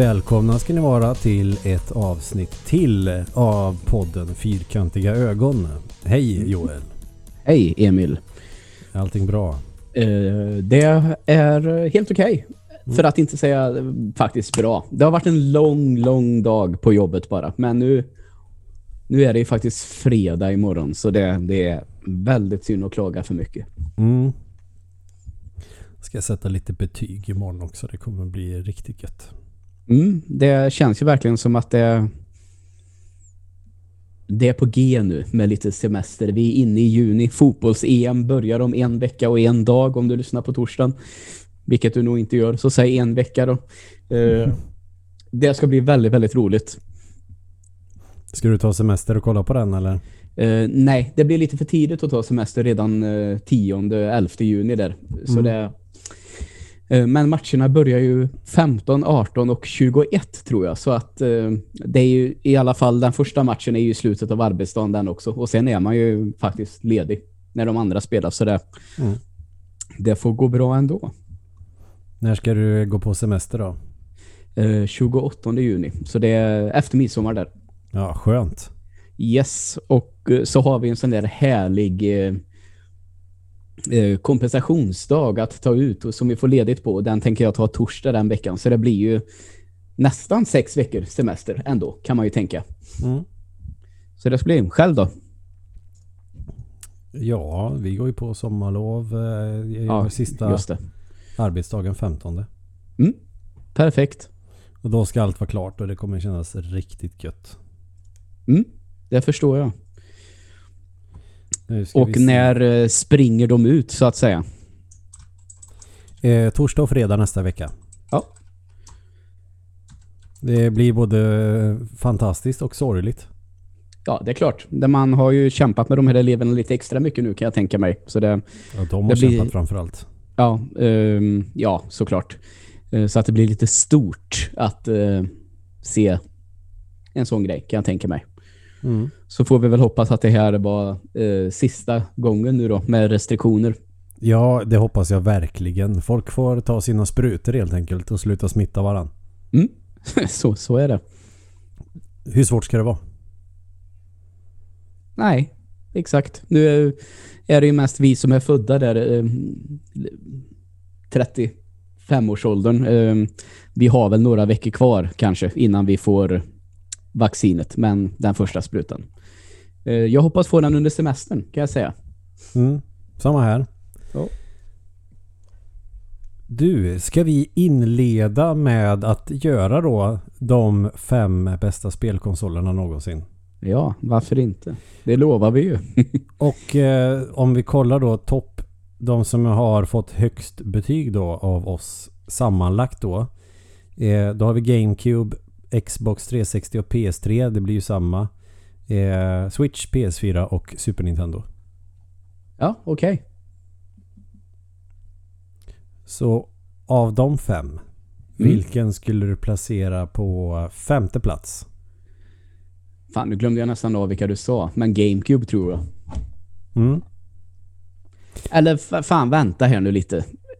Välkomna ska ni vara till ett avsnitt till av podden Fyrkantiga ögon. Hej Joel. Hej Emil. Allting bra? Uh, det är helt okej. Okay. För att inte säga faktiskt bra. Det har varit en lång, lång dag på jobbet bara. Men nu, nu är det faktiskt fredag imorgon. Så det, det är väldigt synd att klaga för mycket. Mm. Ska jag sätta lite betyg imorgon också. Det kommer bli riktigt gött. Mm, det känns ju verkligen som att det, det är på G nu med lite semester. Vi är inne i juni. Fotbolls-EM börjar om en vecka och en dag om du lyssnar på torsdagen. Vilket du nog inte gör. Så säg en vecka då. Mm. Det ska bli väldigt, väldigt roligt. Ska du ta semester och kolla på den eller? Uh, nej, det blir lite för tidigt att ta semester redan uh, 10-11 juni där. Så mm. det Eh, men matcherna börjar ju 15, 18 och 21 tror jag. Så att eh, det är ju i alla fall den första matchen är ju slutet av arbetsdagen den också. Och sen är man ju faktiskt ledig när de andra spelar. Så det, mm. det får gå bra ändå. När ska du gå på semester då? 28 eh, juni. Så det är efter midsommar där. Ja, skönt. Yes, och så har vi en sån där härlig Eh, kompensationsdag att ta ut och som vi får ledigt på. Den tänker jag ta torsdag den veckan. Så det blir ju nästan sex veckor semester ändå, kan man ju tänka. Mm. Så det ska bli själv då. Ja, vi går ju på sommarlov eh, ja, sista arbetsdagen 15. Mm, perfekt. Och då ska allt vara klart och det kommer kännas riktigt gött. Mm, det förstår jag. Och när eh, springer de ut så att säga? Eh, torsdag och fredag nästa vecka. Ja. Det blir både fantastiskt och sorgligt. Ja, det är klart. Man har ju kämpat med de här eleverna lite extra mycket nu kan jag tänka mig. Så det, ja, de har kämpat blir, framförallt. Ja, um, ja, såklart. Uh, så att det blir lite stort att uh, se en sån grej kan jag tänka mig. Mm. Så får vi väl hoppas att det här var eh, sista gången nu då med restriktioner. Ja, det hoppas jag verkligen. Folk får ta sina sprutor helt enkelt och sluta smitta varandra. Mm. så, så är det. Hur svårt ska det vara? Nej, exakt. Nu är, är det ju mest vi som är födda där eh, 35-årsåldern. Eh, vi har väl några veckor kvar kanske innan vi får vaccinet, men den första sprutan. Eh, jag hoppas få den under semestern, kan jag säga. Mm, samma här. Ja. Du, ska vi inleda med att göra då de fem bästa spelkonsolerna någonsin? Ja, varför inte? Det lovar vi ju. och eh, om vi kollar då topp, de som har fått högst betyg då av oss sammanlagt då. Eh, då har vi GameCube, Xbox 360 och PS3. Det blir ju samma. Eh, Switch, PS4 och Super Nintendo. Ja, okej. Okay. Så av de fem, mm. vilken skulle du placera på femte plats? Fan, nu glömde jag nästan av vilka du sa. Men GameCube tror jag. Mm. Eller fan, vänta här nu lite.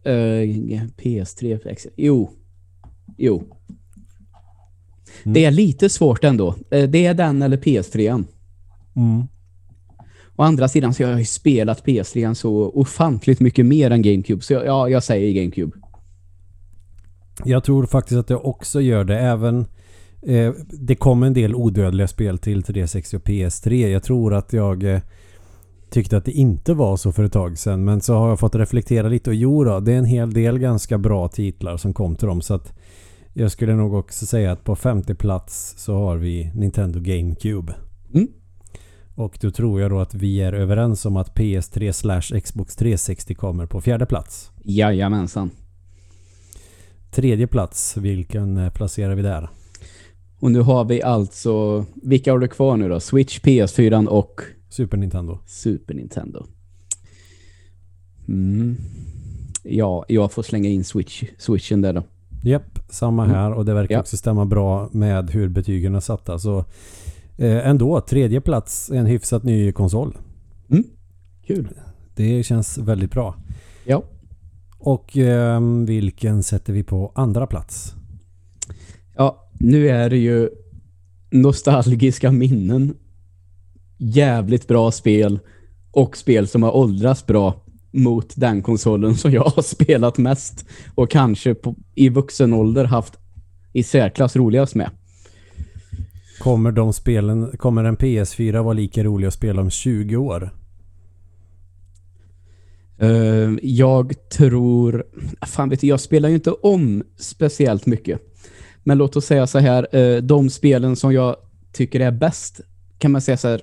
Uh, PS3, jo. Jo. Mm. Det är lite svårt ändå. Eh, det är den eller PS3. Mm. Å andra sidan så har jag spelat PS3 så ofantligt mycket mer än GameCube. Så jag, ja, jag säger GameCube. Jag tror faktiskt att jag också gör det. Även eh, det kom en del odödliga spel till 360 och PS3. Jag tror att jag eh, tyckte att det inte var så för ett tag sedan. Men så har jag fått reflektera lite och jo då, det är en hel del ganska bra titlar som kom till dem. Så att jag skulle nog också säga att på femte plats så har vi Nintendo GameCube. Mm. Och då tror jag då att vi är överens om att PS3 slash Xbox 360 kommer på fjärde plats. Jajamensan. Tredje plats, vilken eh, placerar vi där? Och nu har vi alltså, vilka har du kvar nu då? Switch, PS4 och? Super Nintendo. Super Nintendo. Mm. Ja, jag får slänga in Switch, Switchen där då. Japp, samma mm. här och det verkar ja. också stämma bra med hur betygen är satta. Så eh, ändå, tredje plats en hyfsat ny konsol. Mm. Kul. Det känns väldigt bra. Ja. Och eh, vilken sätter vi på andra plats? Ja, nu är det ju nostalgiska minnen. Jävligt bra spel och spel som har åldrats bra mot den konsolen som jag har spelat mest och kanske på, i vuxen ålder haft i särklass roligast med. Kommer de spelen, kommer en PS4 vara lika rolig att spela om 20 år? Uh, jag tror... Fan vet du, jag spelar ju inte om speciellt mycket. Men låt oss säga så här, uh, de spelen som jag tycker är bäst kan man säga så här,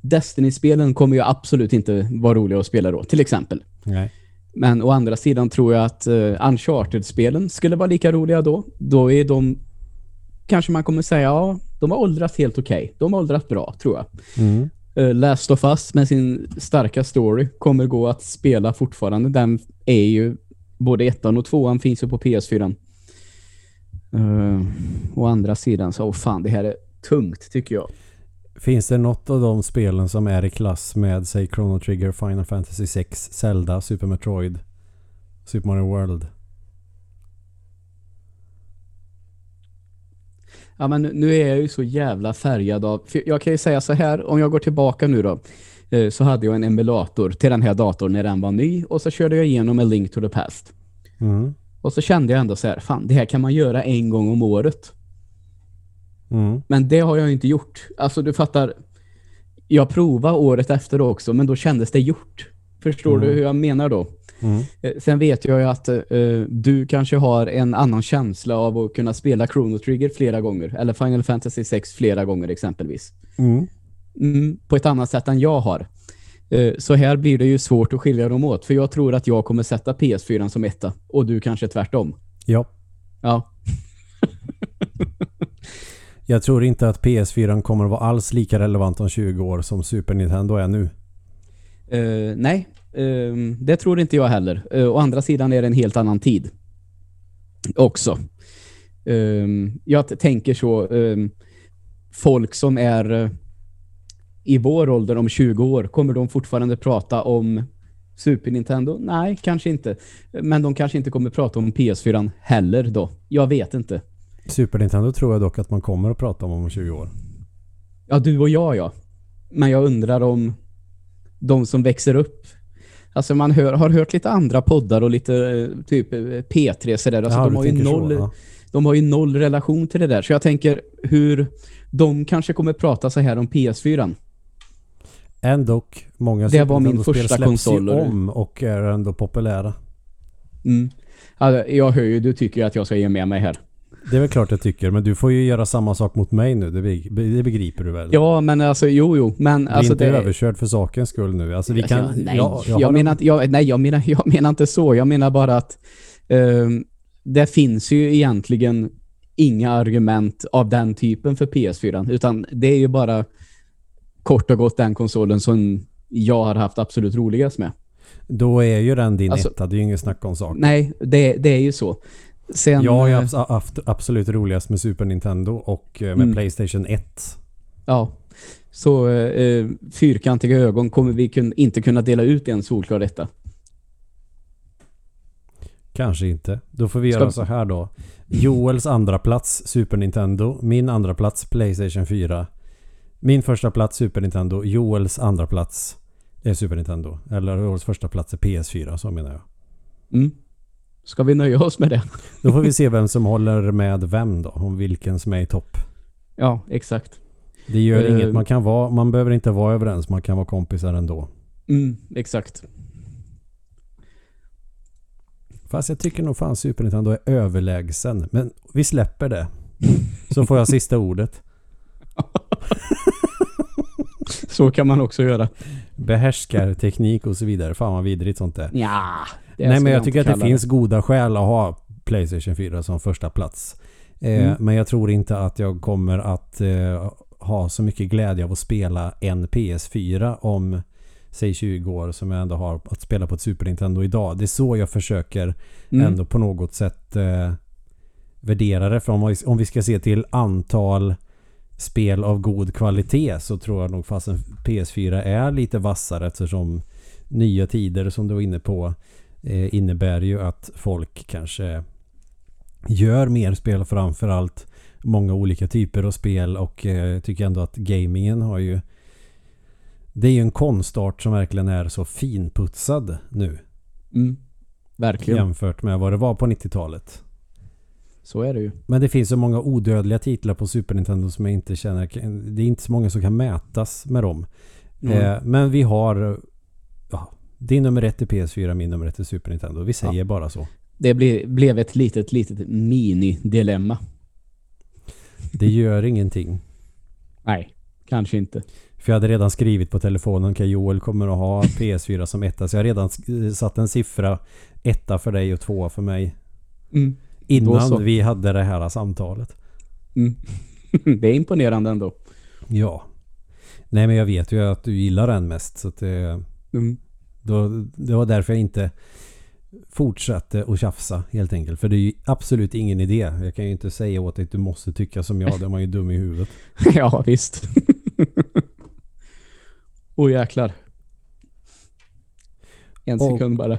Destiny-spelen kommer ju absolut inte vara roliga att spela då, till exempel. Nej. Men å andra sidan tror jag att uh, Uncharted-spelen skulle vara lika roliga då. Då är de kanske man kommer säga, ja, de har åldrats helt okej. Okay. De har åldrats bra, tror jag. Mm. Uh, Last of Us med sin starka story kommer gå att spela fortfarande. Den är ju både ettan och tvåan finns ju på PS4. Uh, å andra sidan så, oh fan, det här är tungt tycker jag. Finns det något av de spelen som är i klass med, säg Chrono Trigger, Final Fantasy 6, Zelda, Super Metroid, Super Mario World? Ja, men nu är jag ju så jävla färgad av... jag kan ju säga så här, om jag går tillbaka nu då, eh, så hade jag en emulator till den här datorn när den var ny och så körde jag igenom en Link to the Past. Mm. Och så kände jag ändå så här, fan, det här kan man göra en gång om året. Mm. Men det har jag inte gjort. Alltså du fattar, jag provade året efter också, men då kändes det gjort. Förstår Mm. du hur jag menar då? Mm. Eh, Sen vet jag ju att eh, du kanske har en annan känsla av att kunna spela Chrono Trigger flera gånger. Eller Final Fantasy 6 flera gånger exempelvis. Mm. Mm, på ett annat sätt än jag har. Eh, så här blir det ju svårt att skilja dem åt. För jag tror att jag kommer sätta PS4 som etta. Och du kanske tvärtom. Ja. Ja. Jag tror inte att PS4 kommer att vara alls lika relevant om 20 år som Super Nintendo är nu. Uh, nej, uh, det tror inte jag heller. Uh, å andra sidan är det en helt annan tid. Också. Ehm, jag tänker så. Ehm, folk som är eh, i vår ålder om 20 år, kommer de fortfarande prata om Super Nintendo? Nej, kanske inte. Men de kanske inte kommer prata om PS4 heller då. Jag vet inte. Super Nintendo tror jag dock att man kommer att prata om om 20 år. Ja, du och jag, ja. Men jag undrar om de som växer upp. Alltså man hör, har hört lite andra poddar och lite eh, typ eh, P3 sådär. Alltså Ja, de, har ju tänker så, noll, ja. de har ju noll relation till det där. Så jag tänker hur de kanske kommer prata så här om PS4. Ändå, många Det var min första konsol, om och är ändå populära. Mm. Alltså, jag hör ju, du tycker att jag ska ge med mig här. Det är väl klart jag tycker, men du får ju göra samma sak mot mig nu. Det, beg- det begriper du väl? Ja, men alltså, jo, jo. Men alltså inte det... överkörd för sakens skull nu. Alltså vi kan... Ja, nej, ja, jag, har menar en- jag, nej jag, menar, jag menar inte så. Jag menar bara att ehm, det finns ju egentligen inga argument av den typen för PS4. Utan det är ju bara kort och gott den konsolen som jag har haft absolut roligast med. Då är ju den din Alltså- etta. Det är ju ingen snack om sak. Nej, det, det är ju så. Sen, Jag har ju eh, haft absolut roligast med Super Nintendo och eh, med Mm. Playstation 1. Ja. Så eh, fyrkantiga ögon kommer vi kun, inte kunna dela ut i en solklar etta. Kanske inte. Då får vi Ska- göra så här då. Joels andra plats Super Nintendo. Min andra plats Playstation 4. Min första plats Super Nintendo. Joels andra plats är Super Nintendo. Eller Joels första plats är PS4, så menar jag. Mm. Ska vi nöja oss med det? Då får vi se vem som håller med vem då. Om vilken som är i topp. Ja, exakt. Det gör Eh. inget. Man kan vara, man behöver inte vara överens. Man kan vara kompisar ändå. Mm, exakt. Fast jag tycker nog fan Super Nintendo är överlägsen. Men vi släpper det. Så får jag sista ordet. Så kan man också göra. Behärskar teknik och så vidare. Fan vad vidrigt sånt där. Ja, Nej men jag inte tycker att det kalla finns goda skäl att ha Playstation 4 som första plats. Eh, Mm. Men jag tror inte att jag kommer att eh, ha så mycket glädje av att spela en PS4 om säg 20 år som jag ändå har att spela på ett Super Nintendo idag. Det är så jag försöker Mm. ändå på något sätt eh, värdera det. För om, vi- om vi ska se till antal spel av god kvalitet så tror jag nog fast en PS4 är lite vassare eftersom nya tider som du var inne på eh, innebär ju att folk kanske gör mer spel framförallt många olika typer av spel och eh, tycker ändå att gamingen har ju det är ju en konstart som verkligen är så finputsad nu. Mm. Verkligen. Jämfört med vad det var på 90-talet. Så är det ju. Men det finns så många odödliga titlar på Super Nintendo som jag inte känner... Det är inte så många som kan mätas med dem. Mm. Eh, men vi har... Ja, din nummer ett är PS4, min nummer ett är Super Nintendo. Vi säger Ja. bara så. Det ble, blev ett litet, litet mini-dilemma. Det gör ingenting. Nej, kanske inte. För jag hade redan skrivit på telefonen okej Joel kommer att ha PS4 som etta. Så jag har redan satt en siffra. Etta för dig och tvåa för mig. Mm. Innan vi hade det här samtalet. Mm. det är imponerande ändå. Ja. Nej men jag vet ju att du gillar den mest. Så att det, Mm. Då, det var därför jag inte fortsatte att tjafsa helt enkelt. För det är ju absolut ingen idé. Jag kan ju inte säga åt dig att du måste tycka som jag. Då är man ju dum i huvudet. ja, visst. Åh jäklar. En Och- sekund bara.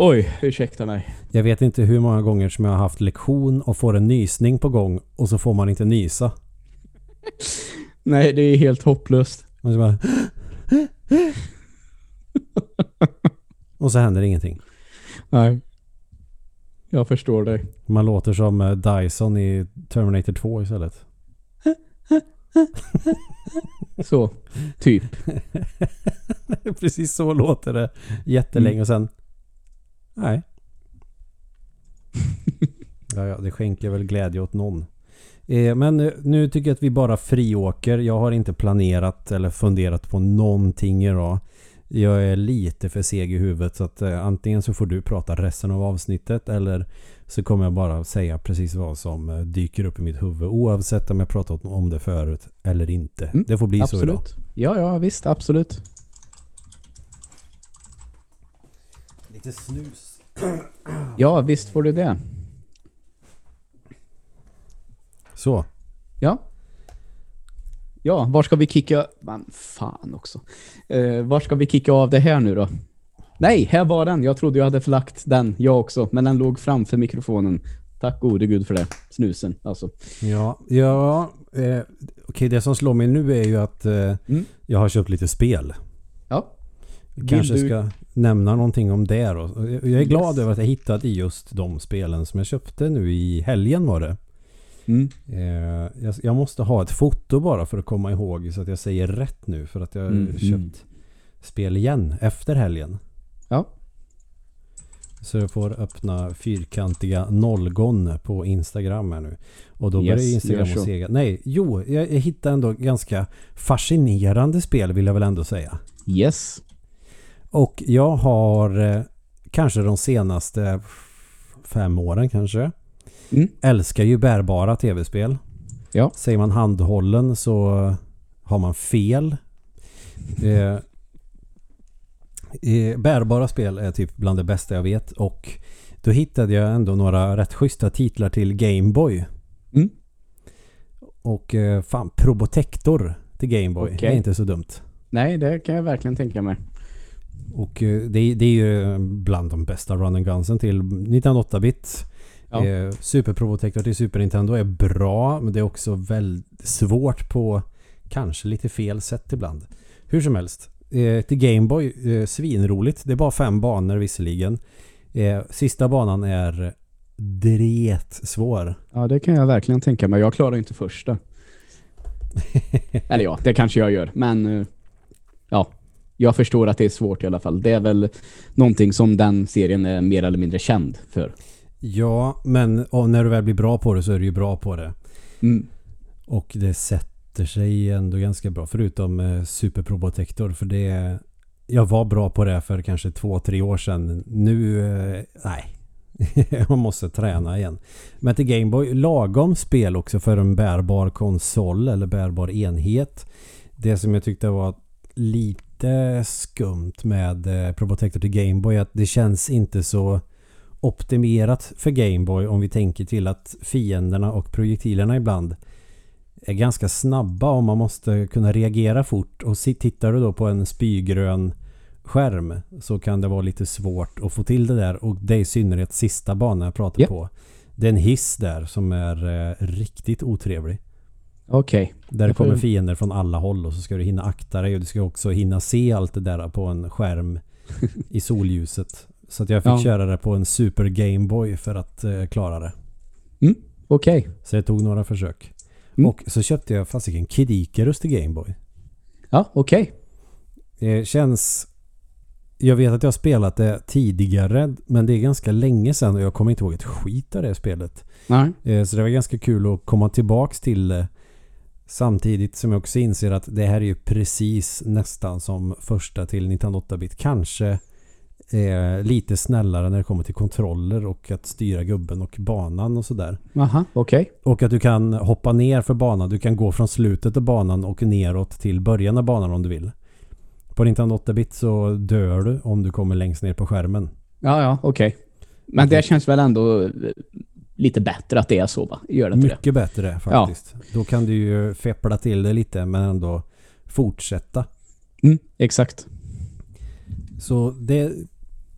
Oj, ursäkta mig. Jag vet inte hur många gånger som jag har haft lektion och får en nysning på gång och så får man inte nysa. Nej, det är helt hopplöst. Så, bara och så händer ingenting. Nej. Jag förstår dig. Man låter som eh, Dyson i Terminator 2 istället. Så, typ. Precis så låter det jättelänge Mm. och sen... Nej. ja, ja, det skänker väl glädje åt någon. Eh, men eh, nu tycker jag att vi bara friåker. Jag har inte planerat eller funderat på någonting idag. Jag är lite för seg i huvudet så att eh, antingen så får du prata resten av avsnittet eller så kommer jag bara säga precis vad som dyker upp i mitt huvud oavsett om jag pratat om det förut eller inte. Mm, det får bli så idag. Absolut. Ja, ja, visst, absolut. Lite snus. Ja, visst får du det. Så. Ja. Ja, var ska vi kicka... Men fan också. Eh, var ska vi kicka av det här nu då? Nej, här var den. Jag trodde jag hade förlagt den, jag också. Men den låg framför mikrofonen. Tack gode gud för det. Snusen, alltså. Ja, ja eh, okej det som slår mig nu är ju att eh, Mm. jag har köpt lite spel. Ja. Kanske du- ska nämna någonting om det då. Jag jag är glad Yes. över att jag hittade just de spelen som jag köpte nu i helgen var det. Mm. Eh, jag, jag måste ha ett foto bara för att komma ihåg så att jag säger rätt nu för att jag har Mm, köpt mm. spel igen efter helgen. Ja. Så jag får öppna fyrkantiga nollgon på Instagram här nu. Och då Yes, börjar Instagram och sega. Nej, jo, jag, hittade ändå ganska fascinerande spel vill jag väl ändå säga. Yes. Och jag har eh, kanske de senaste fem åren kanske. Mm. Älskar ju bärbara tv-spel. Ja. Säger man handhållen så har man fel. Eh, eh, bärbara spel är typ bland det bästa jag vet och då hittade jag ändå några rätt schyssta titlar till Gameboy. Mm. Och eh, fan, Probotector till Gameboy. Okej. är inte så dumt. Nej, det kan jag verkligen tänka mig. Och eh, det, det är ju bland de bästa run and gunsen till 1908-bit. Ja. Eh, Super Probotector till Super Nintendo är bra men det är också väldigt svårt på kanske lite fel sätt ibland. Hur som helst. Eh, till Gameboy, eh, svinroligt. Det är bara fem banor visserligen. Eh, sista banan är dret svår. Ja, det kan jag verkligen tänka mig. Jag klarar inte första. Eller ja, det kanske jag gör. Men eh, ja, jag förstår att det är svårt i alla fall. Det är väl någonting som den serien är mer eller mindre känd för. Ja, men när du väl blir bra på det så är du ju bra på det. Mm. Och det sätter sig ändå ganska bra. Förutom eh, Super Probotector. För det... Jag var bra på det för kanske två, tre år sedan. Nu... Eh, nej. Man måste träna igen. Men till Gameboy, lagom spel också för en bärbar konsol eller bärbar enhet. Det som jag tyckte var lite skumt med eh, Probotector till Gameboy är att det känns inte så optimerat för Gameboy om vi tänker till att fienderna och projektilerna ibland är ganska snabba och man måste kunna reagera fort. Och tittar du då på en spygrön skärm så kan det vara lite svårt att få till det där. Och det är i synnerhet sista banan jag pratar Ja. på. Det är en hiss där som är eh, riktigt otrevlig. Okej. Där Jag får- kommer fiender från alla håll och så ska du hinna akta dig och du ska också hinna se allt det där på en skärm i solljuset. Så att jag fick Ja. köra det på en Super Game Boy för att eh, klara det. Okej. Så det tog några försök. Mm. Och så köpte jag fasiken Kid Icarus till Game Boy. Ja, okej. Det känns... Jag vet att jag har spelat det tidigare men det är ganska länge sedan och jag kommer inte ihåg ett skit av det spelet. Nej. Eh, Så det var ganska kul att komma tillbaks till det. Samtidigt som jag också inser att det här är ju precis nästan som första till Nintendo 8-bit. Kanske eh, lite snällare när det kommer till kontroller och att styra gubben och banan och sådär. Aha, okej. Och att du kan hoppa ner för banan. Du kan gå från slutet av banan och neråt till början av banan om du vill. På Nintendo 8-bit så dör du om du kommer längst ner på skärmen. Ja, ja, okej. Men Okej. det känns väl ändå eh, lite bättre att det är så, va? Gör det inte det? Mycket bättre faktiskt. Då kan du ju feppla till det lite men ändå fortsätta. Mm, exakt. Så det,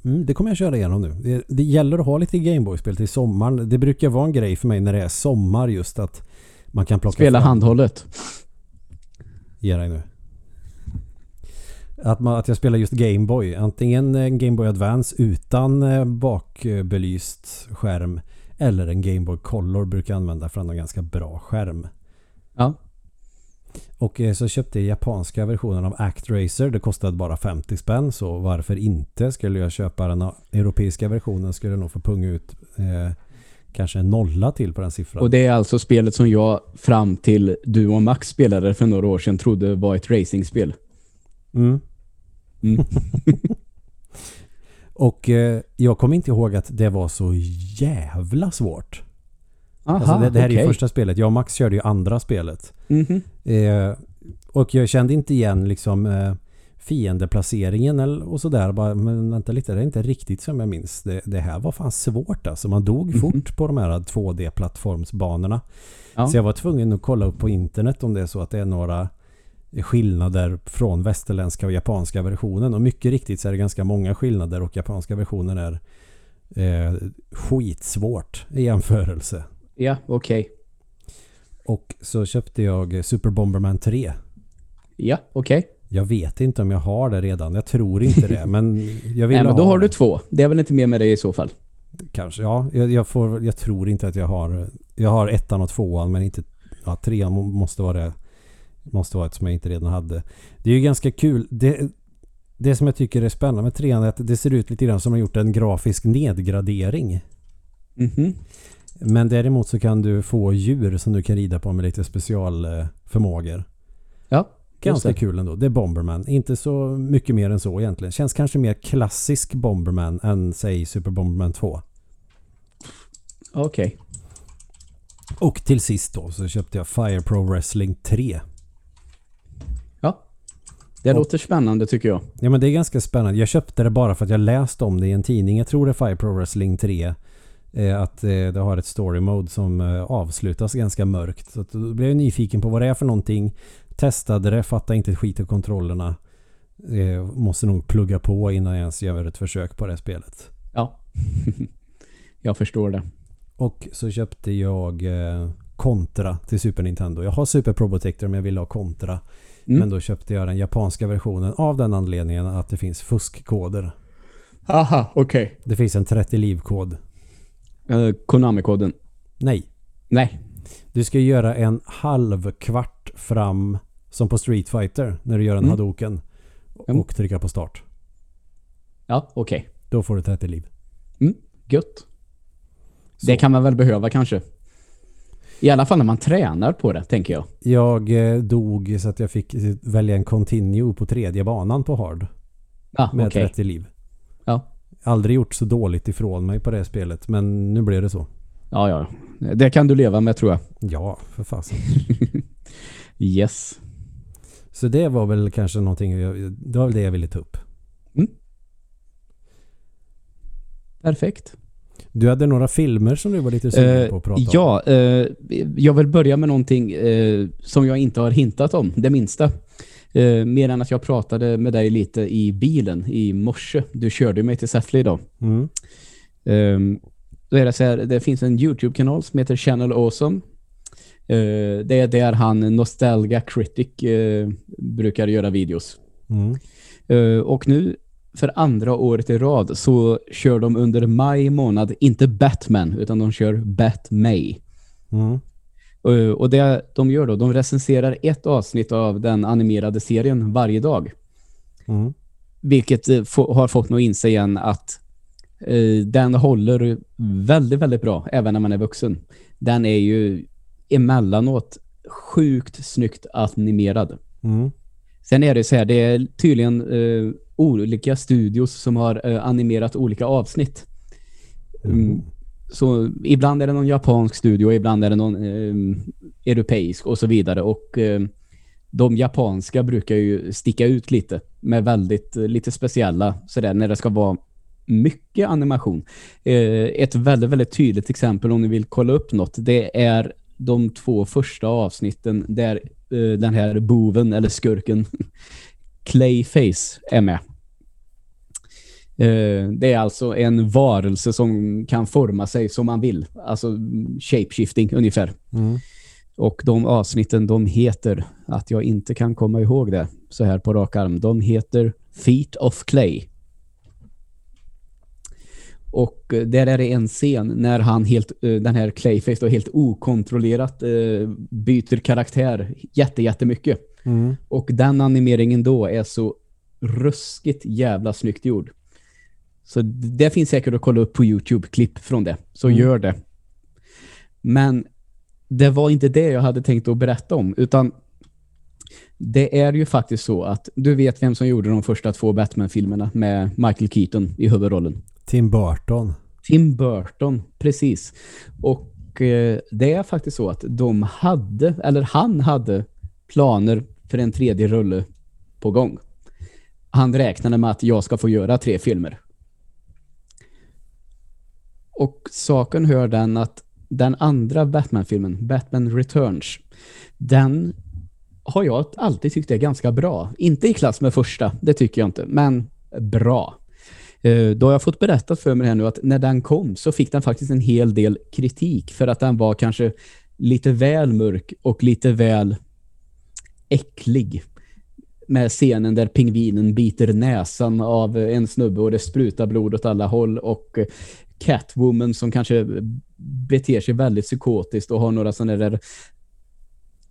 mm, det kommer jag köra igenom nu. Det, det gäller att ha lite Gameboy-spel till sommaren. Det brukar vara en grej för mig när det är sommar just att man kan plocka Spela fram... handhållet. Ge dig nu. Att, man, att jag spelar just Gameboy. Antingen en Gameboy Advance utan eh, bakbelyst skärm eller en Gameboy Color brukar jag använda för att ha en ganska bra skärm. Ja. Och eh, så köpte jag japanska versionen av ActRacer. Det kostade bara 50 spänn så varför inte? Skulle jag köpa den europeiska versionen skulle jag nog få punga ut eh, kanske en nolla till på den siffran. Och det är alltså spelet som jag fram till du och Max spelade för några år sedan trodde var ett racingspel. Mm. Mm. Och eh, jag kommer inte ihåg att det var så jävla svårt. Aha, Alltså det, det här är ju första spelet. Jag och Max körde ju andra spelet. Mhm. Eh, och jag kände inte igen liksom eh, fiendeplaceringen eller, och sådär. Bara, Men vänta lite, det är inte riktigt som jag minns. Det, det här var fan svårt alltså. Man dog Mhm. fort på de här 2D-plattformsbanorna. Ja. Så jag var tvungen att kolla upp på internet om det är så att det är några skillnader från västerländska och japanska versionen. Och mycket riktigt så är det ganska många skillnader och japanska versionen är eh, skitsvårt i jämförelse. Ja, okej. Och så köpte jag Super Bomberman 3. Ja, okej. Jag vet inte om jag har det redan. Jag tror inte det. Men jag vill Nej, men då har det. du två. Det är väl inte mer med det i så fall. Kanske, ja. Jag, jag, får, jag tror inte att jag har... Jag har ettan och tvåan men inte... Ja, trean må- måste vara det. Måste vara ett som jag inte redan hade. Det är ju ganska kul. Det, det som jag tycker är spännande med trean är att det ser ut lite grann som att man gjort en grafisk nedgradering. Mhm. Men däremot så kan du få djur som du kan rida på med lite specialförmågor. Ja, Ganska kul ändå. Det är Bomberman. Inte så mycket mer än så egentligen. Känns kanske mer klassisk Bomberman än säg Super Bomberman 2. okej. Och till sist då så köpte jag Fire Pro Wrestling 3. Ja. Det Och- låter spännande tycker jag. Ja men det är ganska spännande. Jag köpte det bara för att jag läste om det i en tidning. Jag tror det är Fire Pro Wrestling 3. Eh, att eh, det har ett story mode som eh, avslutas ganska mörkt. Så då blev jag nyfiken på vad det är för någonting. Testade det, fattade inte ett skit av kontrollerna. Måste nog plugga på innan jag ens gör ett försök på det spelet. Ja. jag förstår det. Och så köpte jag Contra till Super Nintendo. Jag har Super Probotector men jag ville ha Contra. Mm. Men då köpte jag den japanska versionen av den anledningen att det finns fuskkoder. Aha, okej. Det finns en 30 livkod. Uh, Konami-koden. Nej. Nej. Du ska göra en halv kvart fram som på Street Fighter när du gör en Mm. hadoken. Och Mm. trycka på start. Ja, okej. Då får du 30 liv. Gött. Så. Det kan man väl behöva kanske. I alla fall när man tränar på det, tänker jag. Jag eh, dog så att jag fick välja en continue på tredje banan på hard. Ja, Med okej. 30 liv. Aldrig gjort så dåligt ifrån mig på det spelet. Men nu blev det så. Ja, ja. Det kan du leva med tror jag. Ja, för fasen. Yes. Så det var väl kanske någonting. Det var väl det jag ville ta upp. Perfekt. Du hade några filmer som du var lite sugen Eh, på att prata om. ja, eh, jag vill börja med någonting eh, som jag inte har hintat om, det minsta. Eh, mer än att jag pratade med dig lite i bilen i morse. Du körde mig till Säffle idag. Mm. Ehm, då är det så här, det finns en YouTube-kanal som heter Channel Awesome. Eh, det är där han Nostalgia Critic eh, brukar göra videos. Mm. Eh, och nu för andra året i rad så kör de under maj månad inte Batman utan de kör Batmay. Mm. Eh, och det de gör då, de recenserar ett avsnitt av den animerade serien varje dag. Mm. Vilket eh, har fått mig att inse igen att eh, den håller väldigt, väldigt bra även när man är vuxen. Den är ju emellanåt sjukt snyggt animerad. Mm. Sen är det så här, det är tydligen eh, olika studios som har eh, animerat olika avsnitt. Mm. Så ibland är det någon japansk studio, ibland är det någon eh, europeisk och så vidare. Och eh, de japanska brukar ju sticka ut lite med väldigt eh, lite speciella sådär när det ska vara mycket animation. Eh, ett väldigt, väldigt tydligt exempel om ni vill kolla upp något, det är de två första avsnitten där eh, den här boven eller skurken Clayface är med. Eh, det är alltså en varelse som kan forma sig som man vill. Alltså shapeshifting ungefär. Mm. Och de avsnitten de heter, att jag inte kan komma ihåg det så här på rak arm, de heter Feet of Clay. Och eh, där är det en scen när han helt, eh, den här Clayface då helt okontrollerat byter karaktär jätte, jättemycket. Mm. Och den animeringen då är så ruskigt jävla snyggt gjord. Så det finns säkert att kolla upp på YouTube-klipp från det. Så Mm. gör det. Men det var inte det jag hade tänkt att berätta om, utan det är ju faktiskt så att du vet vem som gjorde de första två Batman-filmerna med Michael Keaton i huvudrollen. Tim Burton. Tim Burton, precis. Och eh, det är faktiskt så att de hade, eller han hade planer för en tredje rulle på gång. Han räknade med att jag ska få göra tre filmer. Och saken hör den att den andra Batman-filmen, Batman Returns, den har jag alltid tyckt är ganska bra. Inte i klass med första, det tycker jag inte, men bra. Eh, då har jag fått berättat för mig här nu att när den kom så fick den faktiskt en hel del kritik för att den var kanske lite väl mörk och lite väl äcklig. Med scenen där pingvinen biter näsan av en snubbe och det sprutar blod åt alla håll och Catwoman som kanske beter sig väldigt psykotiskt och har några sådana där...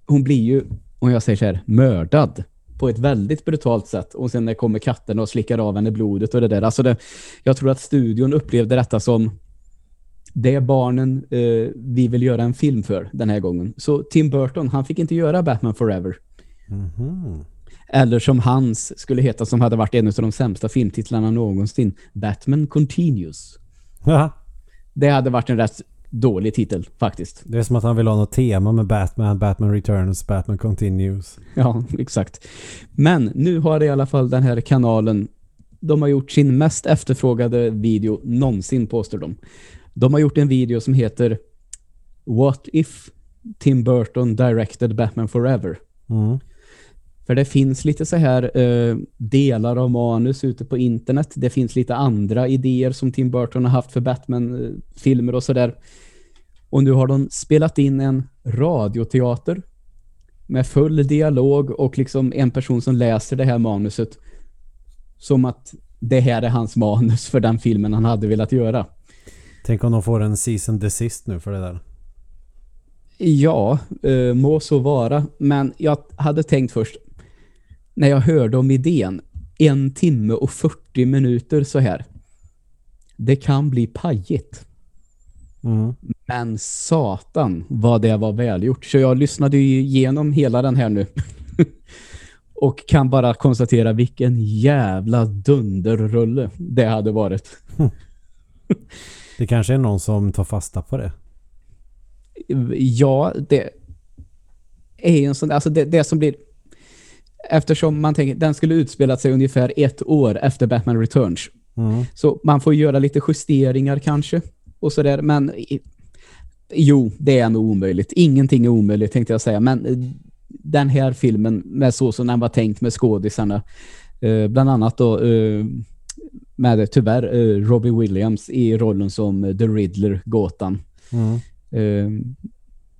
Hon blir ju, om jag säger så här, mördad på ett väldigt brutalt sätt. Och sen kommer katten och slickar av henne blodet och det där. Alltså det, jag tror att studion upplevde detta som det är barnen eh, vi vill göra en film för den här gången. Så Tim Burton, han fick inte göra Batman Forever. Mhm. Eller som hans skulle heta, som hade varit en av de sämsta filmtitlarna någonsin. Batman Continues. Haha. Det hade varit en rätt dålig titel, faktiskt. Det är som att han vill ha något tema med Batman, Batman Returns, Batman Continues. Ja, exakt. Men nu har i alla fall den här kanalen de har gjort sin mest efterfrågade video någonsin, påstår de. De har gjort en video som heter What if Tim Burton directed Batman Forever? Mm. För det finns lite så här eh, delar av manus ute på internet. Det finns lite andra idéer som Tim Burton har haft för Batman-filmer och sådär. Och nu har de spelat in en radioteater med full dialog och liksom en person som läser det här manuset som att det här är hans manus för den filmen han hade velat göra. Tänk om de får en season desist nu för det där. Ja, eh, må så vara. Men jag hade tänkt först, när jag hörde om idén, en timme och 40 minuter så här. Det kan bli pajigt. Mm. Men satan vad det var välgjort. Så jag lyssnade ju igenom hela den här nu. och kan bara konstatera vilken jävla dunderrulle det hade varit. Det kanske är någon som tar fasta på det. Ja, det är en sån alltså det, det som blir eftersom man tänker den skulle utspelat sig ungefär ett år efter Batman Returns. Mm. Så man får göra lite justeringar kanske och sådär, men jo, det är nog omöjligt. Ingenting är omöjligt tänkte jag säga, men eh, den här filmen med så som den var tänkt med skådisarna, eh, bland annat då eh, med tyvärr eh, Robbie Williams i rollen som eh, The Riddler, gåtan. Mm.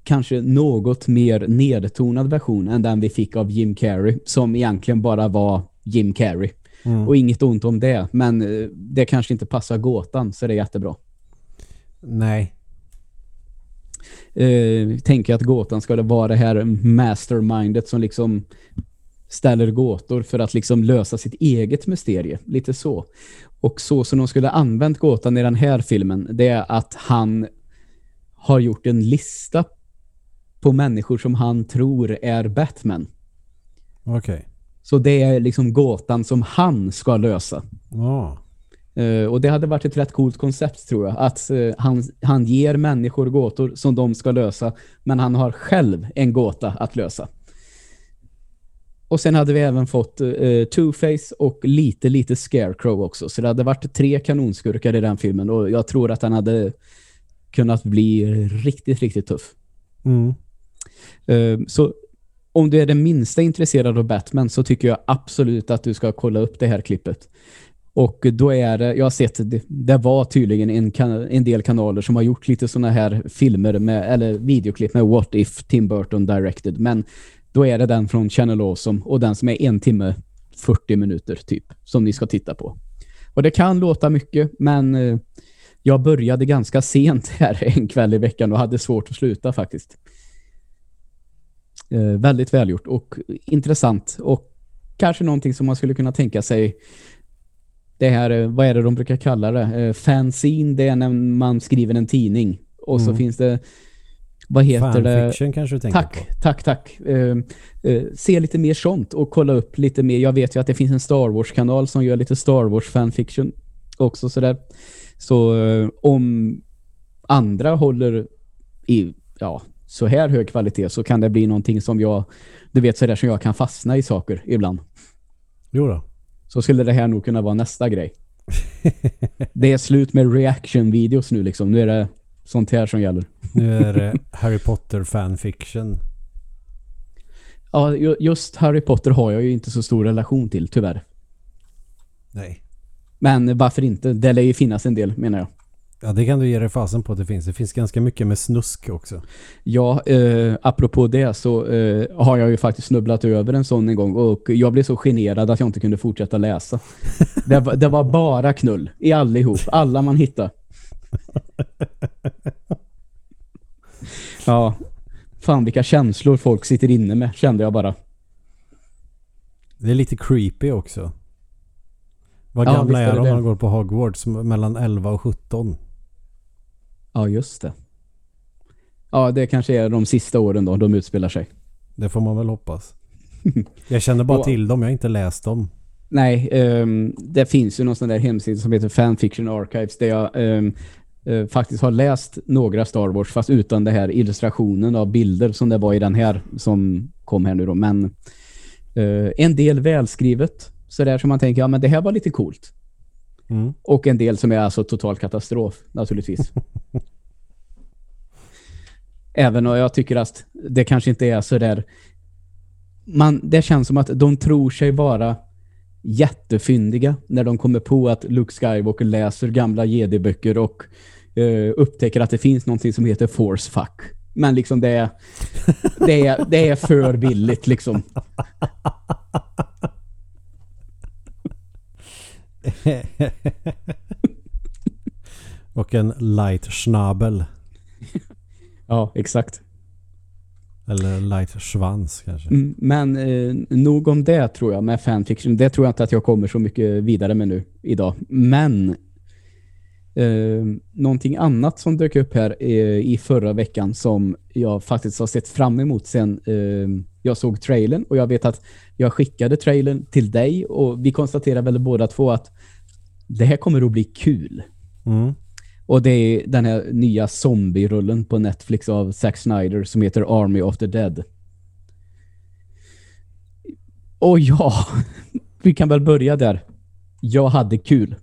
Kanske något mer nedtonad version än den vi fick av Jim Carrey som egentligen bara var Jim Carrey. Mm. Och inget ont om det, men eh, det kanske inte passar gåtan så det är jättebra. Nej. Eh, tänker att gåtan ska vara det här mastermindet som liksom ställer gåtor för att liksom lösa sitt eget mysterie. Lite så. Och så som de skulle använt gåtan i den här filmen det är att han har gjort en lista på människor som han tror är Batman. Okej. Så det är liksom gåtan som han ska lösa. Ja. Eh, och det hade varit ett rätt coolt koncept tror jag. Att eh, han, han ger människor gåtor som de ska lösa. Men han har själv en gåta att lösa. Och sen hade vi även fått eh, Two-Face och lite, lite Scarecrow också. Så det hade varit tre kanonskurkar i den filmen. Och jag tror att han hade kunnat bli riktigt, riktigt tuff. Mm. Ehm, så om du är den minsta intresserad av Batman så tycker jag absolut att du ska kolla upp det här klippet. Och då är det, jag har sett, det, det var tydligen en, kan, en del kanaler som har gjort lite sådana här filmer med, eller videoklipp med What If Tim Burton Directed. Men då är det den från Channel Awesome och den som är en timme 40 minuter typ som ni ska titta på. Och det kan låta mycket men eh, jag började ganska sent här en kväll i veckan och hade svårt att sluta faktiskt. Eh, väldigt välgjort och intressant och kanske någonting som man skulle kunna tänka sig det här, eh, vad är det de brukar kalla det? Eh, fanzine, det är när man skriver en tidning. Och så Mm. finns det, vad heter det? Fanfiction kanske du tänker Tack, på? tack, tack. Eh, eh, se lite mer sånt och kolla upp lite mer. Jag vet ju att det finns en Star Wars-kanal som gör lite Star Wars fanfiction också sådär. Så eh, om andra håller i ja, så här hög kvalitet så kan det bli någonting som jag, du vet sådär som jag kan fastna i saker ibland. Jo då. Så skulle det här nog kunna vara nästa grej. det är slut med reaction-videos nu liksom. Nu är det sånt här som gäller. Nu är det Harry Potter fanfiction. Ja, ju- just Harry Potter har jag ju inte så stor relation till, tyvärr. Nej. Men varför inte? Det lär ju finnas en del, menar jag. Ja, det kan du ge dig fasen på att det finns. Det finns ganska mycket med snusk också. Ja, eh, apropå det så eh, har jag ju faktiskt snubblat över en sån en gång och jag blev så generad att jag inte kunde fortsätta läsa. Det var, det var bara knull i allihop. Alla man hittade. Ja, fan vilka känslor folk sitter inne med, kände jag bara. Det är lite creepy också. Vad Ja, gamla visst är de när de går på Hogwarts? Mellan 11 och 17. Ja, just det. Ja, det kanske är de sista åren då de utspelar sig. Det får man väl hoppas. Jag känner bara till dem. Jag har inte läst dem. Nej, ehm, det finns ju någon sån där hemsida som heter Fanfiction Archives där jag ehm, eh, faktiskt har läst några Star Wars fast utan det här illustrationen av bilder som det var i den här som kom här nu då. Men eh, en del välskrivet så där som man tänker, ja men det här var lite coolt. Mm. Och en del som är alltså total katastrof naturligtvis. Även om jag tycker att det kanske inte är så där man, det känns som att de tror sig vara jättefyndiga när de kommer på att Luke Skywalker läser gamla Jedi-böcker och eh, upptäcker att det finns någonting som heter force fuck. Men liksom det är, det är, det är för billigt liksom. och en light schnabel. Ja, exakt. Eller light svans kanske. Mm, Men eh, nog om det tror jag med fanfiction. Det tror jag inte att jag kommer så mycket vidare med nu idag. Men eh, någonting annat som dök upp här eh, i förra veckan som jag faktiskt har sett fram emot sen eh, jag såg trailern och jag vet att jag skickade trailern till dig och vi konstaterar väl båda två att det här kommer att bli kul. Mm. Och det är den här nya zombie-rullen på Netflix av Zack Snyder som heter Army of the Dead. Och ja, vi kan väl börja där. Jag hade kul.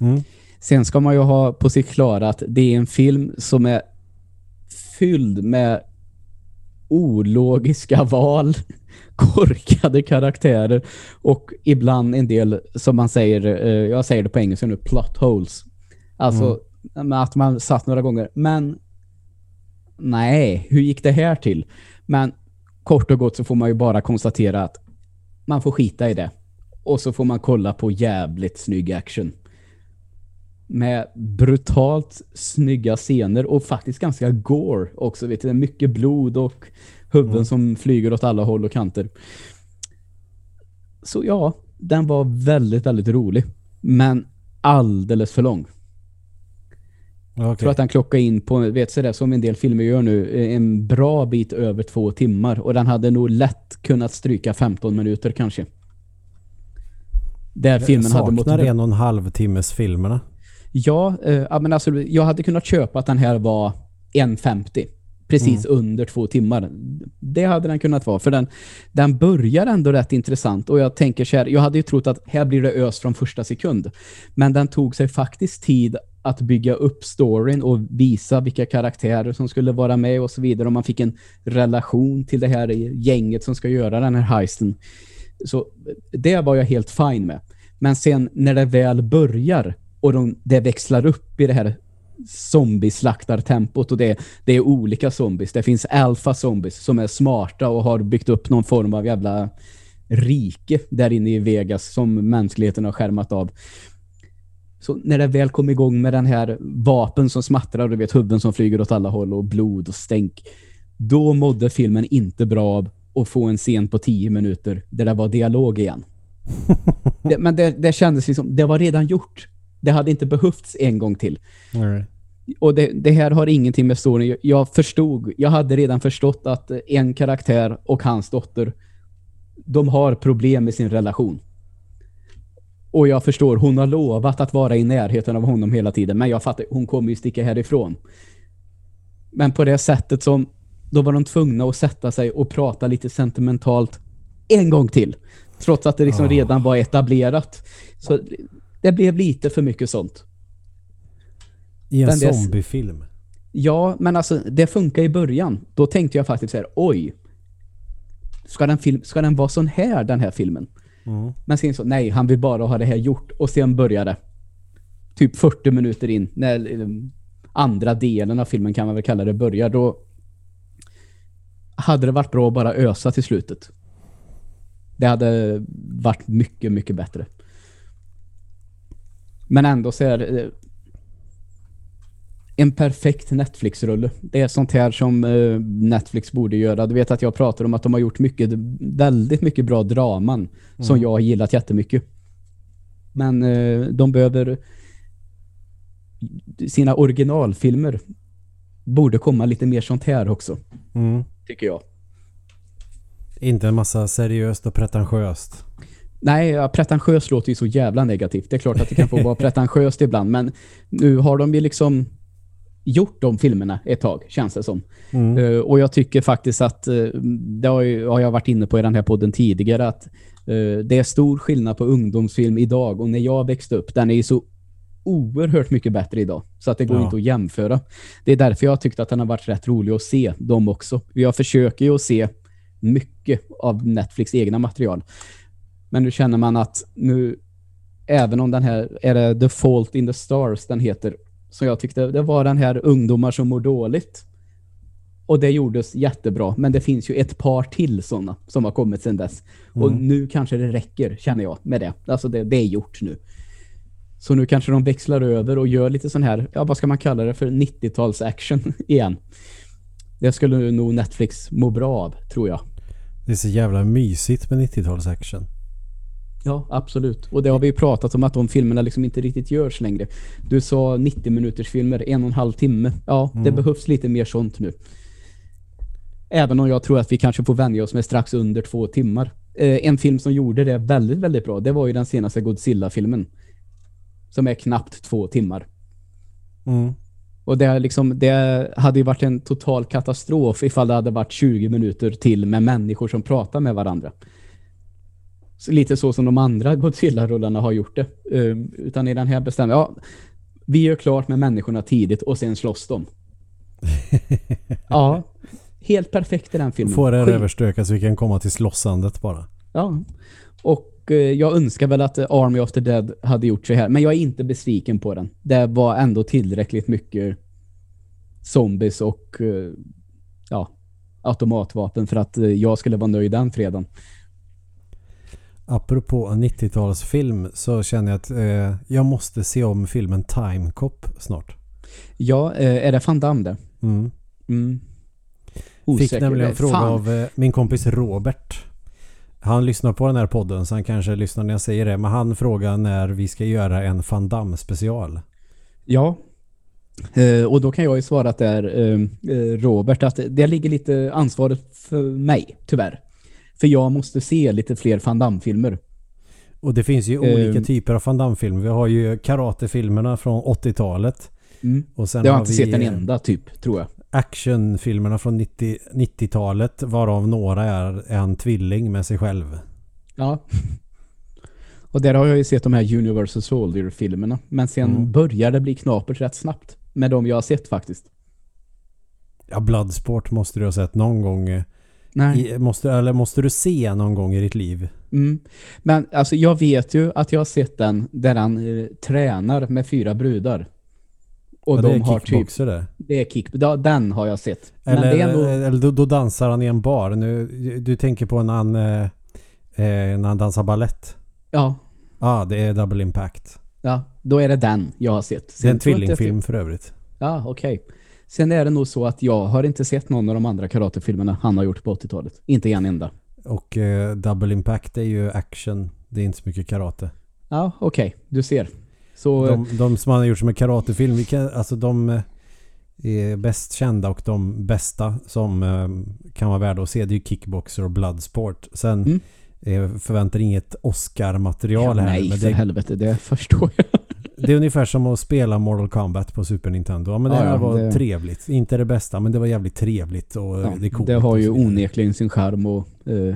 Mm. Sen ska man ju ha på sig klara att det är en film som är fylld med ologiska val. korkade karaktärer och ibland en del, som man säger, eh, jag säger det på engelska nu, plot holes. Alltså med att man satt några gånger. Men nej, hur gick det här till? Men kort och gott så får man ju bara konstatera att man får skita i det. Och så får man kolla på jävligt snygg action. Med brutalt snygga scener och faktiskt ganska gore också. Vet du, mycket blod och huvuden Mm. som flyger åt alla håll och kanter. Så ja, den var väldigt, väldigt rolig. Men alldeles för lång. Ja, Jag tror att den klockade in på, vet så där, som en del filmer gör nu, en bra bit över två timmar. Och den hade nog lätt kunnat stryka 15 minuter kanske. Där filmen hade mått... Saknar en och en halv timmes filmerna. Ja, eh, men alltså, jag hade kunnat köpa att den här var 1.50. Precis under två timmar. Det hade den kunnat vara. För den, den börjar ändå rätt intressant. Och jag tänker så här, jag hade ju trott att här blir det ös från första sekund. Men den tog sig faktiskt tid att bygga upp storyn och visa vilka karaktärer som skulle vara med och så vidare. Och man fick en relation till det här gänget som ska göra den här heisten. Så det var jag helt fine med. Men sen när det väl börjar och de, det växlar upp i det här zombieslaktartempot och det, det är olika zombies. Det finns alpha zombies som är smarta och har byggt upp någon form av jävla rike där inne i Vegas som mänskligheten har skärmat av. Så när det väl kom igång med den här vapen som smattrar du vet huvuden som flyger åt alla håll och blod och stänk. Då mådde filmen inte bra av att få en scen på 10 minuter där det var dialog igen. det, men det, det kändes liksom, det var redan gjort. Det hade inte behövts en gång till. Nej. Och det, det här har ingenting med storyn. Jag- förstod, jag hade redan förstått att en karaktär och hans dotter, de har problem med sin relation. Och jag förstår, hon har lovat att vara i närheten av honom hela tiden, men jag fattar, hon kommer ju sticka härifrån. Men på det sättet som, då var de tvungna att sätta sig och prata lite sentimentalt en gång till. Trots att det liksom Ah. redan var etablerat. Så det blev lite för mycket sånt. I en är- zombiefilm. Ja, men alltså det funkar i början. Då tänkte jag faktiskt så här, oj. Ska den, film, ska den vara sån här, den här filmen? Mm. Men sen så, nej, han vill bara ha det här gjort. Och sen börjar det. Typ 40 minuter in, när eh, andra delen av filmen kan man väl kalla det börjar, då hade det varit bra att bara ösa till slutet. Det hade varit mycket, mycket bättre. Men ändå så är det en perfekt Netflix-rulle. Det är sånt här som eh, Netflix borde göra. Du vet att jag pratar om att de har gjort mycket, väldigt mycket bra draman som jag har gillat jättemycket. Men eh, de behöver sina originalfilmer borde komma lite mer sånt här också, Mm. tycker jag. Inte en massa seriöst och pretentiöst. Nej, ja, pretentiöst låter ju så jävla negativt. Det är klart att det kan få vara pretentiöst ibland, men nu har de ju liksom gjort de filmerna ett tag, känns det som. Mm. Eh, och jag tycker faktiskt att, eh, det har, ju, har jag varit inne på i den här podden tidigare, att eh, det är stor skillnad på ungdomsfilm idag och när jag växte upp, den är ju så oerhört mycket bättre idag. Så att det går Ja. inte att jämföra. Det är därför jag har tyckt att den har varit rätt rolig att se, dem också. Jag försöker ju att se mycket av Netflix egna material. Men nu känner man att nu, även om den här, är det The Fault in the Stars den heter, så jag tyckte det var den här ungdomar som mår dåligt. Och det gjordes jättebra. Men det finns ju ett par till sådana som har kommit sedan dess. Och nu kanske det räcker, känner jag, med det. Alltså det, det är gjort nu. Så nu kanske de växlar över och gör lite sån här, ja vad ska man kalla det för, 90-tals action igen. Det skulle nog Netflix må bra av, tror jag. Det är så jävla mysigt med 90-tals action. Ja, absolut. Och det har vi ju pratat om att de filmerna liksom inte riktigt görs längre. Du sa 90 minuters filmer, en och en halv timme. Ja, det behövs lite mer sånt nu. Även om jag tror att vi kanske får vänja oss med strax under två timmar. Eh, en film som gjorde det väldigt, väldigt bra, det var ju den senaste Godzilla-filmen. Som är knappt två timmar. Mm. Och det, liksom, det hade ju varit en total katastrof ifall det hade varit 20 minuter till med människor som pratar med varandra. Lite så som de andra Godzilla-rullarna har gjort det. Um, utan i den här bestämmer ja, vi gör klart med människorna tidigt och sen slåss de. ja, Helt perfekt i den filmen. Får det överstökat så vi kan komma till slåssandet bara. Ja. Och eh, jag önskar väl att Army of the Dead hade gjort så här. Men jag är inte besviken på den. Det var ändå tillräckligt mycket zombies och eh, ja, automatvapen för att eh, jag skulle vara nöjd den fredagen. Apropå 90-talsfilm så känner jag att eh, jag måste se om filmen Time Cop snart. Ja, eh, är det Van Damme det? Mm. Mm. Fick Osäker. nämligen en fråga fan. av eh, min kompis Robert. Han lyssnar på den här podden så han kanske lyssnar när jag säger det. Men han frågar när vi ska göra en Van Damme special. Ja. Eh, och då kan jag ju svara att det är eh, eh, Robert att det ligger lite ansvaret för mig, tyvärr. För jag måste se lite fler Van Damme-filmer. Och det finns ju olika typer av Van Damme-filmer. Vi har ju karatefilmerna från 80-talet. Mm. Och sen Det har har jag inte vi sett en enda, typ, tror jag. actionfilmerna från 90 90-talet. Varav några är en tvilling med sig själv. Ja. Och där har jag ju sett de här Universal Soldier-filmerna. Men sen Mm. börjar det bli knapert rätt snabbt. Med de jag har sett faktiskt. Ja, Bloodsport måste du ha sett någon gång. Eh, Nej. I, måste, eller måste du se någon gång i ditt liv? Mm. Men alltså jag vet ju att jag har sett den där han eh, tränar med fyra brudar. Och ja, de det har typ... där. Det är kick... Ja, den har jag sett. Eller, det är nog... eller då, då dansar han i en bar. Nu, du tänker på när han, eh, eh, när han dansar ballett. Ja, Ja, ah, det är Double Impact. ja, då är det den jag har sett. Det är en Sen tvillingfilm för övrigt. Ja, okej. Sen är det nog så att jag har inte sett någon av de andra karatefilmerna han har gjort på 80-talet. Inte en enda. Och eh, Double Impact är ju action. Det är inte så mycket karate. Ja, okej. Du ser. Så... De, de som han har gjort som en karatefilm, vilka, alltså de eh, är bäst kända och de bästa som eh, kan vara värda att se det är ju Kickboxer och Bloodsport. Sen Mm. eh, förväntar inget Oscar-material ja, här. nej, men för det, helvete. Det förstår jag. Det är ungefär som att spela Mortal Kombat på Super Nintendo. Ja, men det Ja, ja, var det- trevligt. Inte det bästa, men det var jävligt trevligt och Ja, det är coolt. det har ju onekligen sin charm och... eh,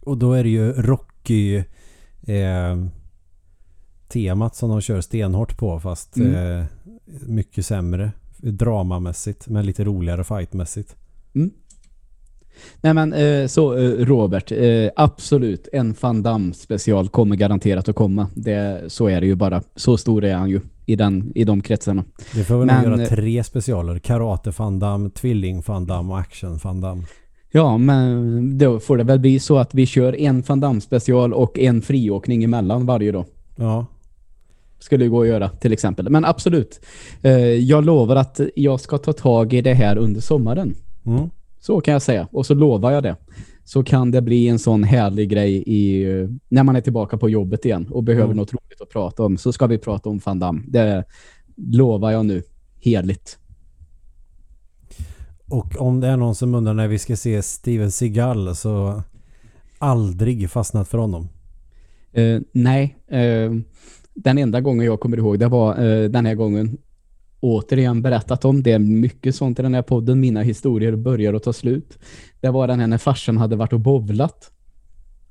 Och då är det ju Rocky eh, temat som de kör stenhårt på fast Mm. eh, mycket sämre dramamässigt men lite roligare fightmässigt. Nej men eh, så eh, Robert, eh, absolut en Van Damme special kommer garanterat att komma. Det, så är det ju bara. Så stor är han ju i, den, i de kretsarna. Det får vi nog göra tre specialer. Karate Van Damme, Tvilling Van Damme och Action Van Damme. Ja, men då får det väl bli så att vi kör en Van Damme special och en friåkning emellan varje dag. Ja, Skulle gå att göra till exempel. Men absolut. Jag lovar att jag ska ta tag i det här under sommaren. mm. Så kan jag säga. Och så lovar jag det. Så kan det bli en sån härlig grej i, eh, när man är tillbaka på jobbet igen och behöver Mm. något roligt att prata om. Så ska vi prata om Van Damme. Det lovar jag nu. Heligt. Och om det är någon som undrar när vi ska se Steven Seagal så aldrig fastnat för honom. Eh, nej, eh, den enda gången jag kommer ihåg det var eh, den här gången återigen berättat om. Det är mycket sånt i den här podden. Mina historier börjar att ta slut. Det var den här när farsan hade varit och bovlat.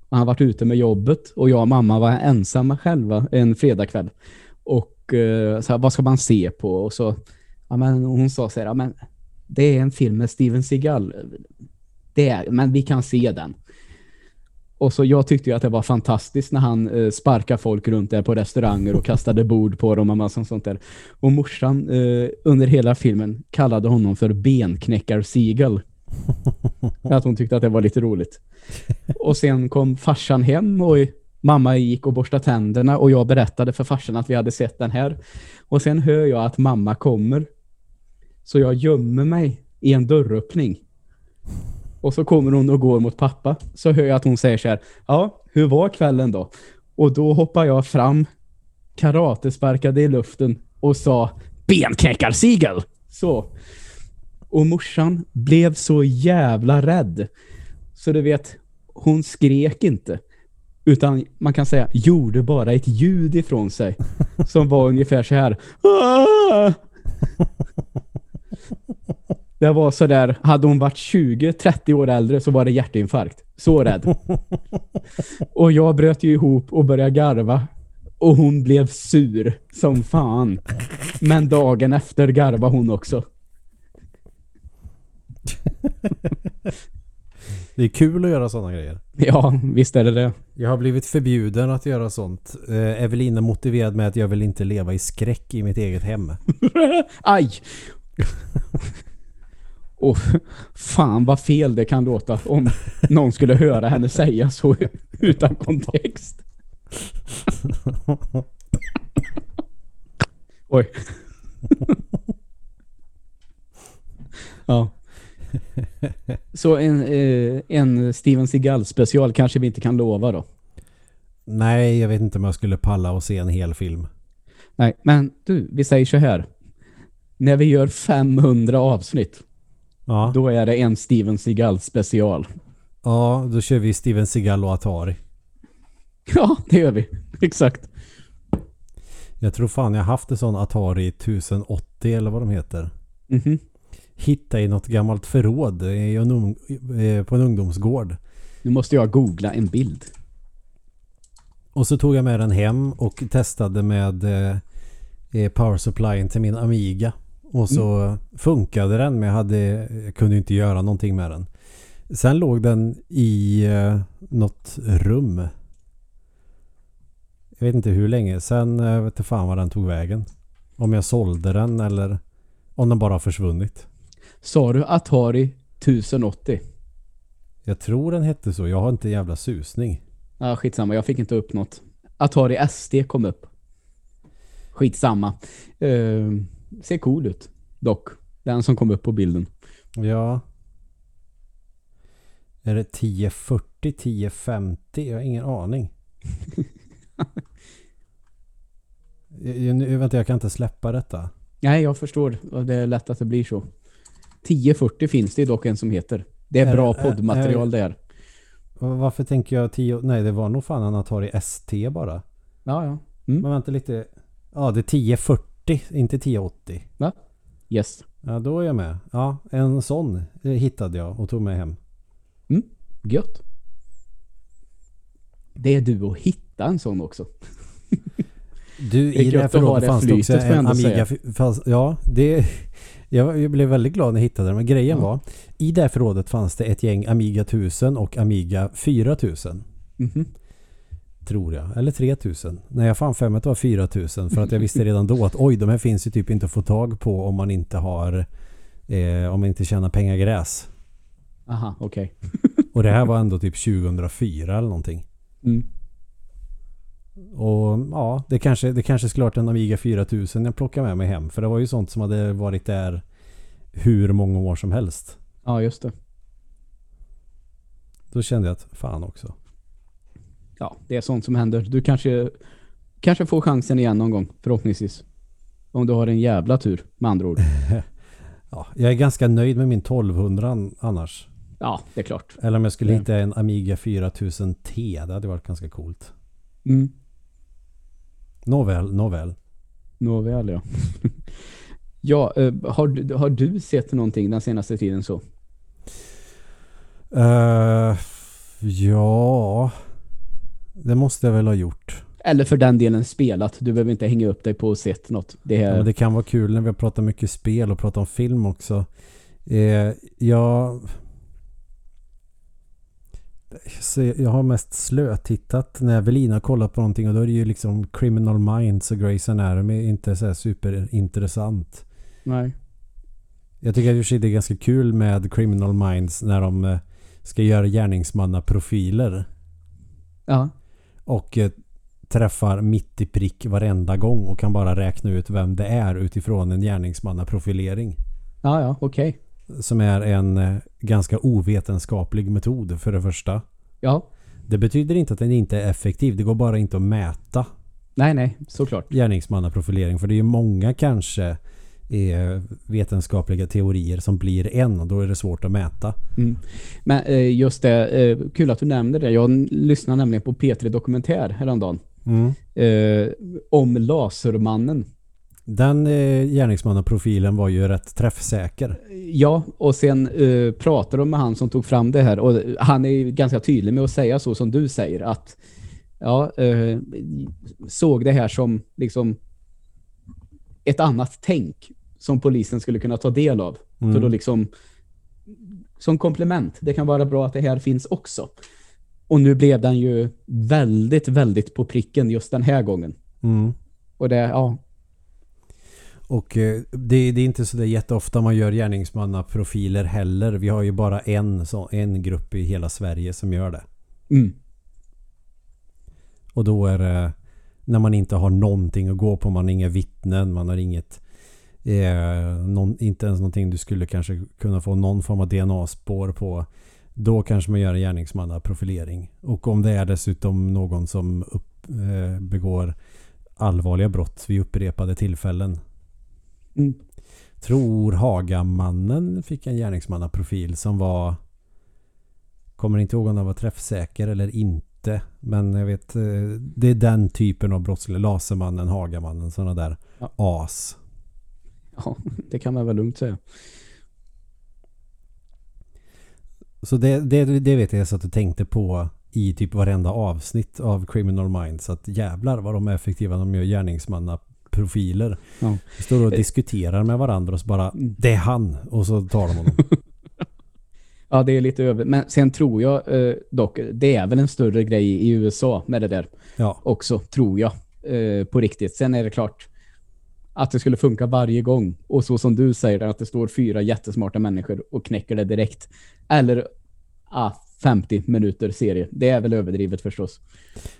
Han hade varit ute med jobbet och jag och mamma var ensamma själva en fredagkväll. Och eh, så här, vad ska man se på? Och så, ja, men hon sa så här, ja, men det är en film med Steven Seagal. Det är, men vi kan se den. Och så jag tyckte ju att det var fantastiskt när han eh, sparkade folk runt där på restauranger och kastade bord på dem och massa sånt där. Och morsan eh, under hela filmen kallade honom för benknäckar-Seagal. att hon tyckte att det var lite roligt. Och sen kom farsan hem och mamma gick och borstade tänderna och jag berättade för farsan att vi hade sett den här. Och sen hör jag att mamma kommer. Så jag gömmer mig i en dörröppning. Och så kommer hon och går mot pappa. Så hör jag att hon säger så här. Ja, hur var kvällen då? Och då hoppar jag fram, karatesparkade i luften och sa benknäckarsigel. Så. Och morsan blev så jävla rädd. Så du vet, hon skrek inte. Utan man kan säga gjorde bara ett ljud ifrån sig. Som var ungefär så här. Det var så där, hade hon varit 20-30 år äldre så var det hjärtinfarkt. Så rädd. Och jag bröt ju ihop och började garva. Och hon blev sur som fan. Men dagen efter garva hon också. Det är kul att göra sådana grejer. Ja, visst är det det. Jag har blivit förbjuden att göra sånt. Eh, Evelina motiverad med att jag vill inte leva i skräck i mitt eget hem. Aj! Och fan vad fel det kan låta om någon skulle höra henne säga så utan kontext. Oj. ja. Så en, eh, en Steven Seagal special kanske vi inte kan lova då. Nej, jag vet inte om jag skulle palla och se en hel film. Nej, men du, vi säger så här. När vi gör 500 avsnitt, Ja, då är det en Steven Seagal special. ja då kör vi Steven Seagal och Atari. Ja, det gör vi. Exakt. Jag tror fan jag haft en sån Atari 1080 eller vad de heter. Mhm. Hitta i något gammalt förråd i en ung, på en ungdomsgård. Nu måste jag googla en bild. Och så tog jag med den hem och testade med eh, eh, power supplyen till min Amiga. Och så funkade den men jag, hade, jag kunde inte göra någonting med den. Sen låg den i eh, något rum. Jag vet inte hur länge. Sen eh, vet inte fan var den tog vägen. Om jag sålde den eller om den bara har försvunnit. Sa du Atari 1080? Jag tror den hette så. Jag har inte jävla susning. Ja, skitsamma. Jag fick inte upp något. Atari SD kom upp. Skitsamma. Uh, ser cool ut. Dock. Den som kom upp på bilden. Ja. Är det 1040, 1050? Jag har ingen aning. jag, nu, vänta, jag kan inte släppa detta. Nej, jag förstår. Det är lätt att det blir så. 1040 finns det dock en som heter. Det är Är- bra poddmaterial är- där. Varför tänker jag 10... Nej, det var nog fan en Atari ST bara. Ja, ja. Men vänta lite. Ja, det är 1040, inte 1080. Yes. Ja, då är jag med. Ja, en sån eh, hittade jag och tog med hem. Gött. Det är du att hitta en sån också. Du, Det i det här förrådet det fanns det också en Amiga... Fanns, ja, det... Jag, blev väldigt glad när jag hittade den. Men grejen Ja. var, i det här förrådet fanns det ett gäng Amiga 1000 och Amiga 4000. Mhm. Tror jag. Eller 3000. Nej, jag fann fem att det var 4000. För att jag visste redan då att oj, de här finns ju typ inte att få tag på om man inte har... Eh, om man inte tjänar pengar gräs. Aha, okej. Och det här var ändå typ 2004 eller någonting. Mm. Och ja, det kanske, det kanske skulle varit en Amiga 4000 jag plockade med mig hem. För det var ju sånt som hade varit där hur många år som helst. Ja, just det. Då kände jag att fan också. Ja, det är sånt som händer. Du kanske, kanske får chansen igen någon gång, förhoppningsvis. Om du har en jävla tur, med andra ord. Ja, jag är ganska nöjd med min 1200 an- annars. Ja, det är klart. Eller om jag skulle hitta en Amiga 4000T. Det hade varit ganska coolt. Mm. Nåväl, nåväl. Nåväl, ja. ja, eh, har, du- har du sett någonting den senaste tiden så? Uh, ja, det måste jag väl ha gjort. Eller för den delen spelat. Du behöver inte hänga upp dig på och sett något. Det Ja, är... men det kan vara kul när vi har pratat mycket spel och pratat om film också. Eh, jag, så jag har mest slötittat när Evelina har kollat på någonting och då är det ju liksom Criminal Minds och Grey's Anatomy inte så här superintressant. Nej. Jag tycker att det är ganska kul med Criminal Minds när de eh, ska göra gärningsmannaprofiler Ja. Och eh, träffar mitt i prick varenda gång och kan bara räkna ut vem det är utifrån en gärningsmannaprofilering. Ja, ja, okej. Som är en eh, ganska ovetenskaplig metod för det första. Ja. Det betyder inte att den inte är effektiv. Det går bara inte att mäta Nej, nej, såklart. gärningsmannaprofilering. För det är ju många kanske eh, vetenskapliga teorier som blir en och då är det svårt att mäta. Mm. Men eh, just det, eh, kul att du nämnde det. Jag lyssnade nämligen på P3 Dokumentär häromdagen. Eh, om Lasermannen. Den eh, gärningsmannaprofilen var ju rätt träffsäker. Ja, och sen eh, pratade de med han som tog fram det här och han är ju ganska tydlig med att säga så som du säger att ja, eh, såg det här som liksom ett annat tänk som polisen skulle kunna ta del av. Mm. För att liksom som komplement. Det kan vara bra att det här finns också. Och nu blev den ju väldigt, väldigt på pricken just den här gången. Mm. Och det, ja. Och eh, det, det är inte så där jätteofta man gör gärningsmannaprofiler heller. Vi har ju bara en, så, en grupp i hela Sverige som gör det. Mm. Och då är det när man inte har någonting att gå på. Man har inga vittnen, man har inget eh, någon, inte ens någonting du skulle kanske kunna få någon form av DNA-spår på. Då kanske man gör en gärningsmannaprofilering. Och om det är dessutom någon som upp, eh, begår allvarliga brott vid upprepade tillfällen. Mm. Tror Hagamannen fick en gärningsmannaprofil som var Kommer inte ihåg om den var träffsäker eller inte. Men jag vet, eh, det är den typen av brottslighet. Lasermannen, Hagamannen, sådana där Ja. as. ja, det kan man väl lugnt säga. Så det, det, det vet jag så att du tänkte på i typ varenda avsnitt av Criminal Minds. Att jävlar vad de är effektiva när de gör gärningsmannaprofiler. Ja. De står och diskuterar med varandra och så bara Det är han! Och så tar de honom. Ja, det är lite över. Men sen tror jag eh, dock, det är väl en större grej i USA med det där Ja, också, tror jag. Eh, på riktigt. Sen är det klart att det skulle funka varje gång. Och så som du säger, att det står fyra jättesmarta människor och knäcker det direkt. Eller ah, 50 minuter serie. Det är väl överdrivet förstås.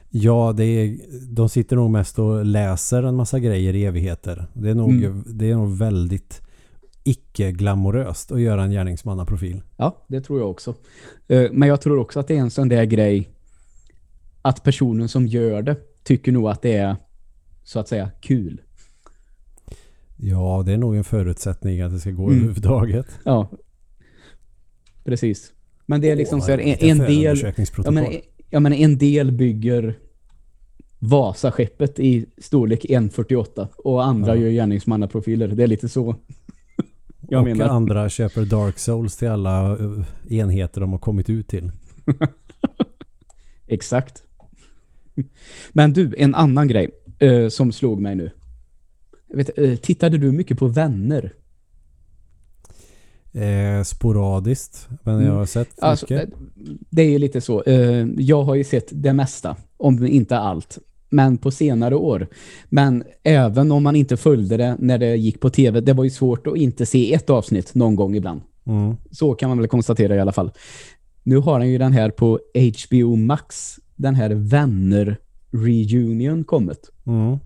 ja det är, de sitter nog mest och läser en massa grejer i evigheter. Det är nog, Mm. det är nog väldigt icke-glamoröst att göra en gärningsmannaprofil. Ja, det tror jag också. Eh, Men jag tror också att det är en sån där grej att personen som gör det tycker nog att det är så att säga kul. Ja, det är nog en förutsättning att det ska gå Mm. överhuvudtaget. Ja, precis. Men det är liksom så här, en, en del... Ja men, ja men en del bygger Vasaskeppet i storlek 1.48 och andra Ja. gör gärningsmannaprofiler. Det är lite så. Jag och menar. andra köper Dark Souls till alla eh, enheter de har kommit ut till. Exakt. Men du, en annan grej eh, som slog mig nu. Vet, eh, tittade du mycket på Vänner? Eh, sporadiskt. Men jag har sett mycket. Alltså, det är ju lite så. Eh, jag har ju sett det mesta, om inte allt. Men på senare år. Men även om man inte följde det när det gick på tv, det var ju svårt att inte se ett avsnitt någon gång ibland. Mm. Så kan man väl konstatera i alla fall. Nu har han ju den här på HBO Max, den här Vänner Reunion kommit. Mm.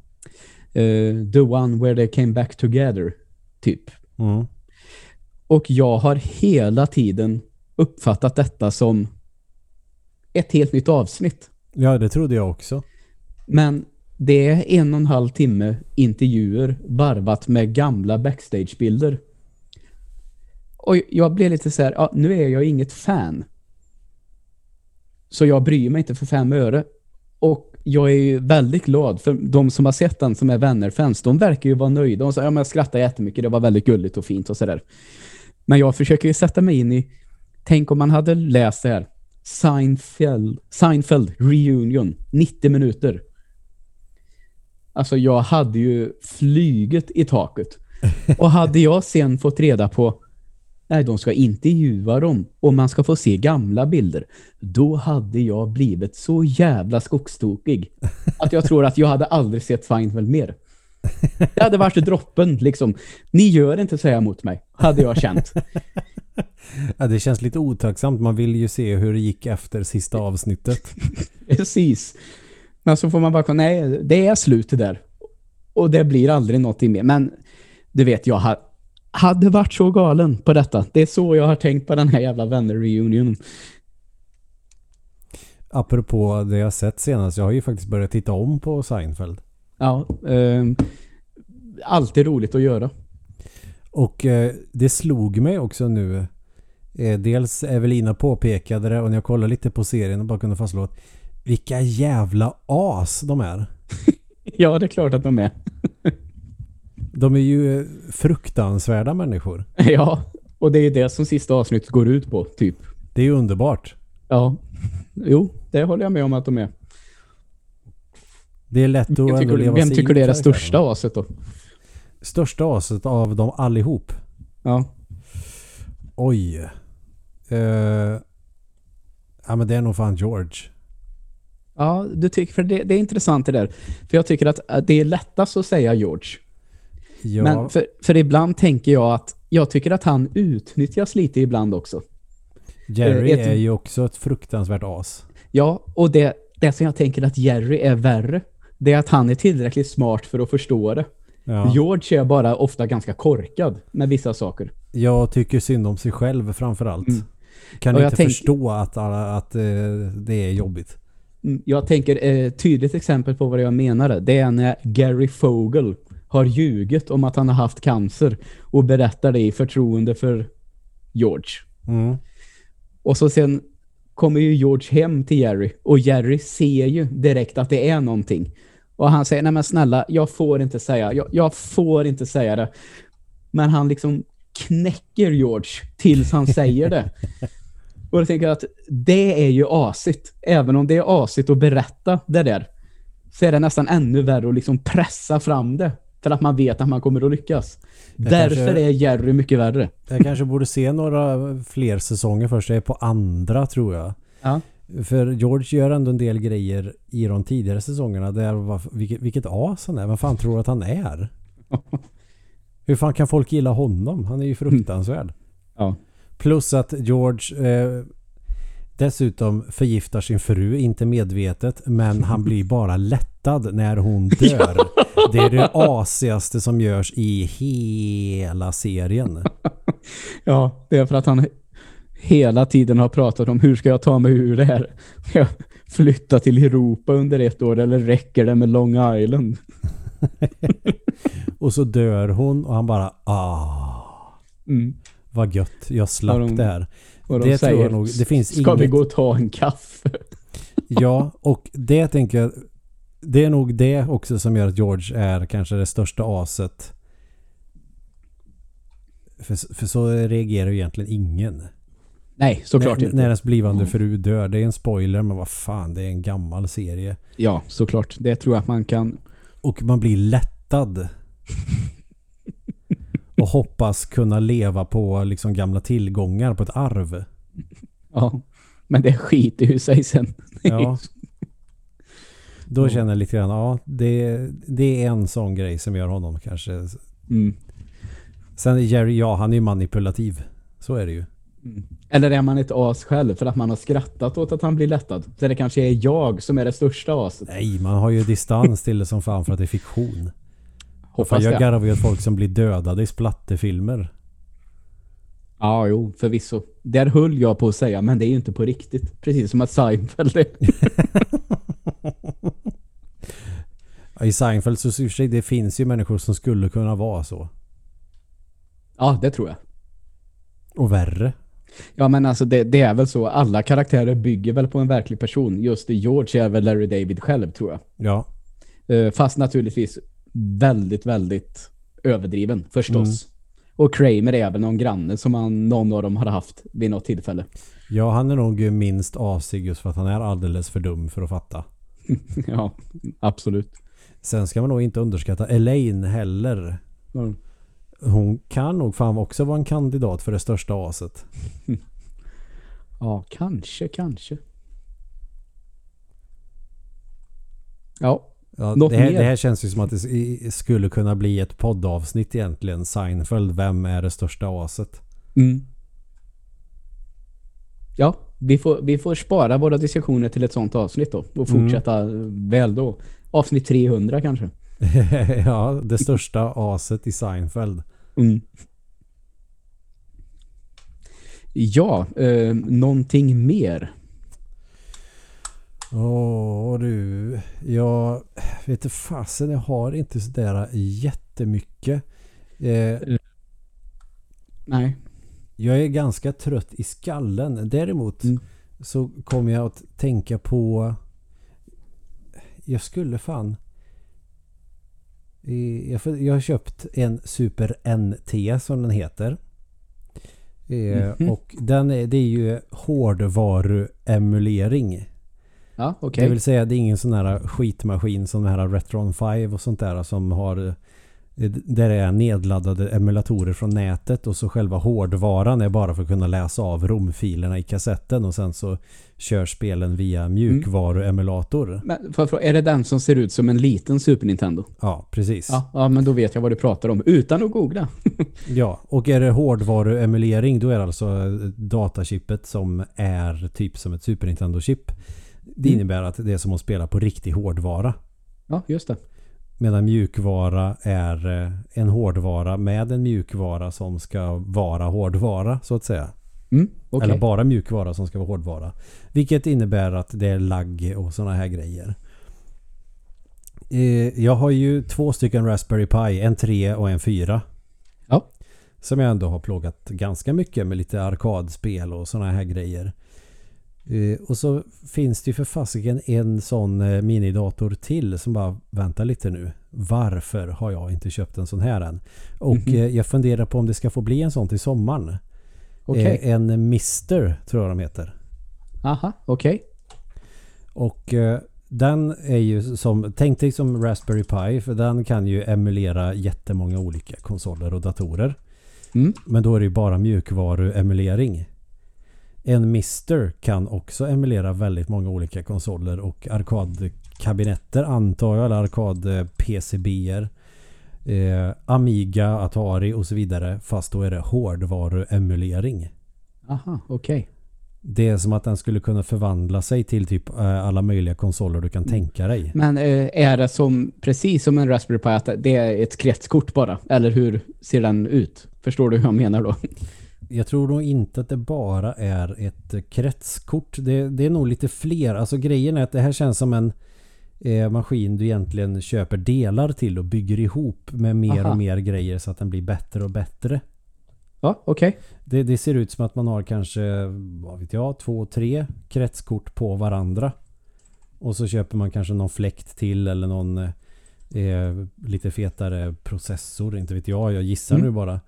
Eh, the one where they came back together, typ. Mm. Och jag har hela tiden uppfattat detta som ett helt nytt avsnitt. Ja, det trodde jag också. Men det är en och en halv timme intervjuer varvat med gamla backstagebilder. Och jag blev lite så här, ja, nu är jag inget fan. Så jag bryr mig inte för fem öre. Och jag är ju väldigt glad för de som har sett den som är vänner-fans. De verkar ju vara nöjda. De säger, ja men jag skrattar jättemycket. Det var väldigt gulligt och fint och sådär. Men jag försöker ju sätta mig in i, tänk om man hade läst det här. Seinfeld, Seinfeld Reunion, 90 minuter. Alltså jag hade ju flyget i taket. Och hade jag sen fått reda på nej, de ska intervjua dem och man ska få se gamla bilder. Då hade jag blivit så jävla skogstokig att jag tror att jag hade aldrig sett Seinfeld mer. Det hade varit droppen liksom. Ni gör inte så här mot mig, hade jag känt. Ja, det känns lite otacksamt. Man vill ju se hur det gick efter sista avsnittet. Precis. Men så får man bara nej, det är slut där. Och det blir aldrig någonting mer. Men du vet, jag hade varit så galen på detta. Det är så jag har tänkt på den här jävla vänner-reunion. Apropå det jag sett senast. Jag har ju faktiskt börjat titta om på Seinfeld. Ja, eh, alltid roligt att göra. Och eh, det slog mig också nu. Eh, dels Evelina påpekade det och när jag kollade lite på serien och bara kunde fastslå att vilka jävla as de är. Ja, det är klart att de är. De är ju fruktansvärda människor. Ja, och det är det som sista avsnittet går ut på, typ. Det är ju underbart. Ja, jo, det håller jag med om att de är. Det är lätt att Vem tycker, leva vem tycker det är det största aset då? Största aset av dem allihop. Ja. Oj. Eh, ja men det är nog fan George. Ja, du tycker, för det, det är intressant det där. För jag tycker att det är lättast att säga George. Ja, Men för, för ibland tänker jag att jag tycker att han utnyttjas lite ibland också. Jerry eh, ett- är ju också ett fruktansvärt as. Ja, och det, det som jag tänker att Jerry är värre, det är att han är tillräckligt smart för att förstå det. Ja. George är bara ofta ganska korkad med vissa saker. Jag tycker synd om sig själv framförallt. Mm. Kan Och inte tänk- förstå att, att eh, det är jobbigt. Mm, Jag tänker, eh, tydligt exempel på vad jag menade, det är när Gary Fogel har ljugit om att han har haft cancer och berättar det i förtroende för George. Mm. Och så sen kommer ju George hem till Jerry och Jerry ser ju direkt att det är någonting. Och han säger, nej men snälla, jag får inte säga, jag, jag får inte säga det. Men han liksom knäcker George tills han säger det. Och jag tänker att det är ju asigt. Även om det är asigt att berätta det där, så är det nästan ännu värre att liksom pressa fram det. För att man vet att man kommer att lyckas. Jag Därför kanske- är Jerry mycket värre. Jag kanske borde se några fler säsonger först. Det är på andra tror jag. Ja. För George gör ändå en del grejer i de tidigare säsongerna. Där var, vilket, vilket as han är. Vem fan tror att han är? Hur fan kan folk gilla honom? Han är ju fruktansvärd. Ja. Plus att George eh, dessutom förgiftar sin fru, inte medvetet, men han blir bara lättad när hon dör. Det är det asigaste som görs i hela serien. Ja, det är för att han hela tiden har pratat om hur ska jag ta mig ur det här? Ska jag flytta till Europa under ett år eller räcker det med Long Island? Och så dör hon och han bara ah, Mm. vad gött, jag slapp Ja, de- det här. Och de Det tror säger, jag nog, det finns ska vi inget- gå och ta en kaffe? Ja, och det tänker jag det är nog det också som gör att George är kanske det största aset. För, för så reagerar ju egentligen ingen. Nej, såklart inte. när ens blivande fru dör. Det är en spoiler men vad fan, det är en gammal serie. Ja, såklart. Det tror jag att man kan... Och man blir lättad. Och hoppas kunna leva på liksom gamla tillgångar på ett arv. Ja, men det skiter ju sig sen. Ja. Då Ja. känner jag lite grann, ja det, det är en sån grej som gör honom kanske. Mm. Sen är Jerry, ja han är ju manipulativ. Så är det ju. Mm. Eller är man ett as själv för att man har skrattat åt att han blir lättad? Så det kanske är jag som är det största aset. Nej, man har ju distans till det som fan för att det är fiktion. Hoppas jag det. garvar ju åt folk som blir dödade i splatterfilmer. Ja, jo, förvisso. Där höll jag på att säga, men det är ju inte på riktigt. Precis som att Seinfeld är. I Seinfeld så i sig, det finns ju människor som skulle kunna vara så. Ja, det tror jag. Och värre. Ja, men alltså det, det är väl så. Alla karaktärer bygger väl på en verklig person. Just det, George är väl Larry David själv, tror jag. Ja. Eh, fast naturligtvis väldigt, väldigt överdriven, förstås. Och Kramer är väl någon granne som man, någon av dem har haft vid något tillfälle. Ja, han är nog minst asig just för att han är alldeles för dum för att fatta. ja, absolut. Sen ska man nog inte underskatta Elaine heller. Mm. Hon kan nog fan också vara en kandidat för det största aset. Ja, kanske, kanske. Ja, Ja, Något det, här, mer? det här känns ju som att det skulle kunna bli ett poddavsnitt egentligen. Seinfeld, vem är det största aset? Mm. Ja, vi får, vi får spara våra diskussioner till ett sånt avsnitt då. Och fortsätta väl då. Avsnitt 300 kanske. ja, det största aset i Seinfeld. Mm. Ja, eh, någonting mer. Åh du, jag vet inte fasen, jag har inte sådär jättemycket. Eh, Nej. jag är ganska trött i skallen. Däremot Mm. så kommer jag att tänka på... Jag skulle fan... Eh, Jag, har köpt en Super NT som den heter. Eh, Mhm. Och den är, det är ju hårdvaruemulering. Ja, okej. Det vill säga det är ingen sån här skitmaskin som den här Retron 5 och sånt där som har eh, där är nedladdade emulatorer från nätet och så själva hårdvaran är bara för att kunna läsa av romfilerna i kassetten och sen så kör spelen via mjukvaruemulator. Men för, för, är det den som ser ut som en liten Super Nintendo? Ja, precis. Ja, ja, men då vet jag vad du pratar om utan att googla. Ja, och är det hårdvaruemulering då är det alltså datachippet som är typ som ett Super Nintendo-chip. Det Mm. innebär att det är som att spela på riktig hårdvara. Ja, just det. Medan mjukvara är eh, en hårdvara med en mjukvara som ska vara hårdvara så att säga. Mm, okej. Eller bara mjukvara som ska vara hårdvara. Vilket innebär att det är lagg och sådana här grejer. Eh, Jag har ju två stycken Raspberry Pi. En 3 och en 4. Ja. Som jag ändå har plågat ganska mycket med lite arkadspel och sådana här grejer. Eh, Och så finns det ju för fasiken en sån eh, minidator till som bara vänta lite nu. Varför har jag inte köpt en sån här än? Och Mhm. eh, jag funderar på om det ska få bli en sån till sommaren. Eh, En Mister tror jag de heter. Aha, okej. Och eh, den är ju som, tänk dig som Raspberry Pi för den kan ju emulera jättemånga olika konsoler och datorer. Mm. Men då är det ju bara mjukvaruemulering. En Mister kan också emulera väldigt många olika konsoler och arkadkabinetter antar jag, eller arkad-PCBer. Eh, Amiga, Atari och så vidare. Fast då är det hårdvaruemulering. Aha, okej. Det är som att den skulle kunna förvandla sig till typ eh, alla möjliga konsoler du kan tänka dig. Men eh, är det som precis som en Raspberry Pi att det är ett kretskort bara? Eller hur ser den ut? Förstår du hur jag menar då? Jag tror nog inte att det bara är ett eh, kretskort. Det, det är nog lite fler. Alltså grejen är att det här känns som en eh, maskin du egentligen köper delar till och bygger ihop med mer Aha. och mer grejer så att den blir bättre och bättre. Ja, okej. Det, det ser ut som att man har kanske, vad vet jag, två, tre kretskort på varandra. Och så köper man kanske någon fläkt till eller någon eh, lite fetare processor. Inte vet jag, jag gissar Mm. nu bara.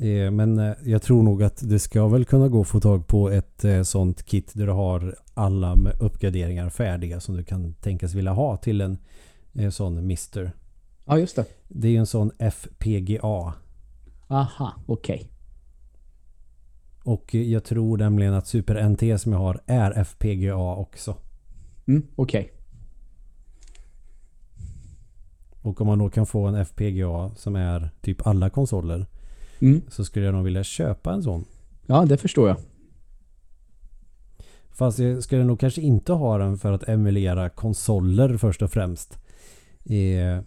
Eh, men eh, jag tror nog att det ska väl kunna gå att få tag på ett eh, sånt kit där du har alla uppgraderingar färdiga som du kan tänkas vilja ha till en sån Mister. Ja, just det. Det är ju en sån FPGA. Aha, okej. Och eh, jag tror nämligen att Super NT som jag har är FPGA också. Mm, okej. Och om man då kan få en FPGA som är typ alla konsoler Mm. så skulle jag nog vilja köpa en sån. Ja, det förstår jag. Fast jag skulle nog kanske inte ha den för att emulera konsoler först och främst. Eh,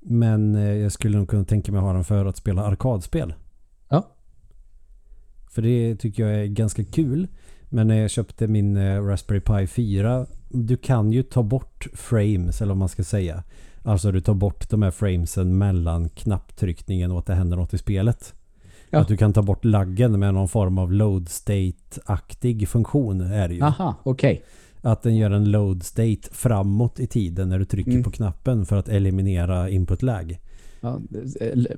men eh, jag skulle nog kunna tänka mig ha den för att spela arkadspel. Ja. För det tycker jag är ganska kul. Men när jag köpte min eh, Raspberry Pi 4 Du kan ju ta bort frames eller vad man ska säga. Alltså du tar bort de här framesen mellan knapptryckningen och att det händer något i spelet. Ja. Att du kan ta bort laggen med någon form av load state-aktig funktion är det ju. Aha, okej. Att den gör en load state framåt i tiden när du trycker Mm. på knappen för att eliminera input lag. Ja, det- eller-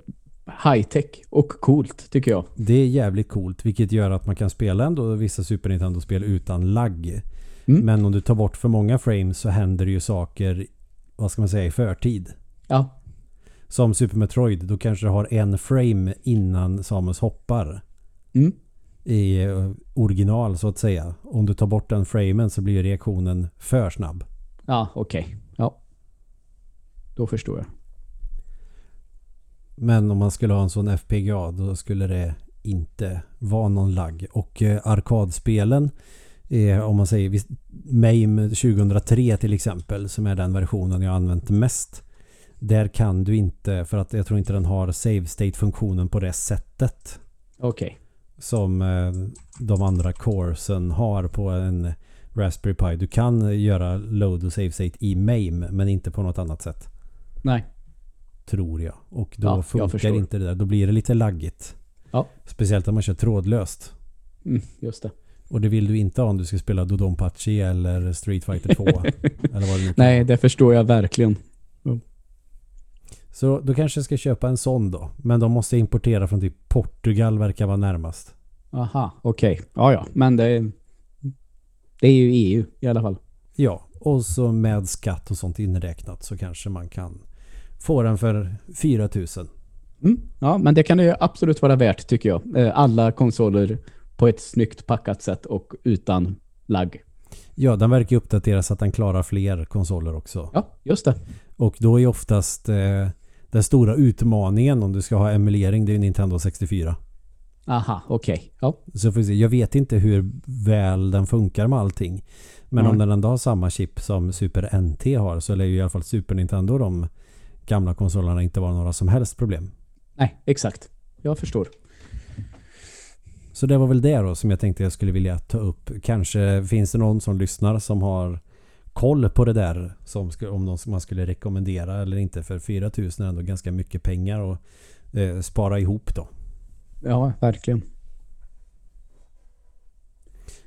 High-tech och coolt tycker jag. Det är jävligt coolt vilket gör att man kan spela ändå vissa Super Nintendo-spel utan lagg. Mm. Men om du tar bort för många frames så händer det ju saker, vad ska man säga, i förtid. Ja, Som Super Metroid, då kanske du har en frame innan Samus hoppar. mm. I eh, original så att säga. Om du tar bort den framen så blir reaktionen för snabb. ja okej. Ja. Då förstår jag. Men om man skulle ha en sån FPGA då skulle det inte vara någon lagg. Och eh, arkadspelen, eh, om man säger MAME 2003 till exempel, som är den versionen jag använt mest. Där kan du inte, för att jag tror inte den har save state-funktionen på det sättet. Okej. Som eh, de andra coresen har på en Raspberry Pi. Du kan göra load och save state i MAME men inte på något annat sätt. Nej. Tror jag. Och då Ja, funkar inte det där. Då blir det lite laggigt. Ja. Speciellt om man kör trådlöst. Mm, just det. Och det vill du inte ha om du ska spela Dodonpachi eller Street Fighter 2. eller vad det Nej, det förstår jag verkligen. Så då kanske jag ska köpa en sån då. Men de måste importera från typ Portugal verkar vara närmast. Aha, okej. Ja, ja. Men det, det är ju EU i alla fall. Ja, och så med skatt och sånt inräknat så kanske man kan får den för 4000. Mm. Ja, men det kan det ju absolut vara värt tycker jag. Eh, Alla konsoler på ett snyggt packat sätt och utan lagg. Ja, den verkar uppdateras så att den klarar fler konsoler också. Ja, just det. Och då är oftast eh, den stora utmaningen om du ska ha emulering, det är ju Nintendo 64. Aha, okej. Ja. Så får vi se. Jag vet inte hur väl den funkar med allting. Men Nej. om den ändå har samma chip som Super NT har så lär ju i alla fall Super Nintendo de gamla konsolerna inte vara några som helst problem. Nej, exakt. Jag förstår. Så det var väl det då som jag tänkte jag skulle vilja ta upp. Kanske finns det någon som lyssnar som har koll på det där som om någon man skulle rekommendera eller inte. För 4000 är ändå ganska mycket pengar att eh, spara ihop då. Ja, verkligen.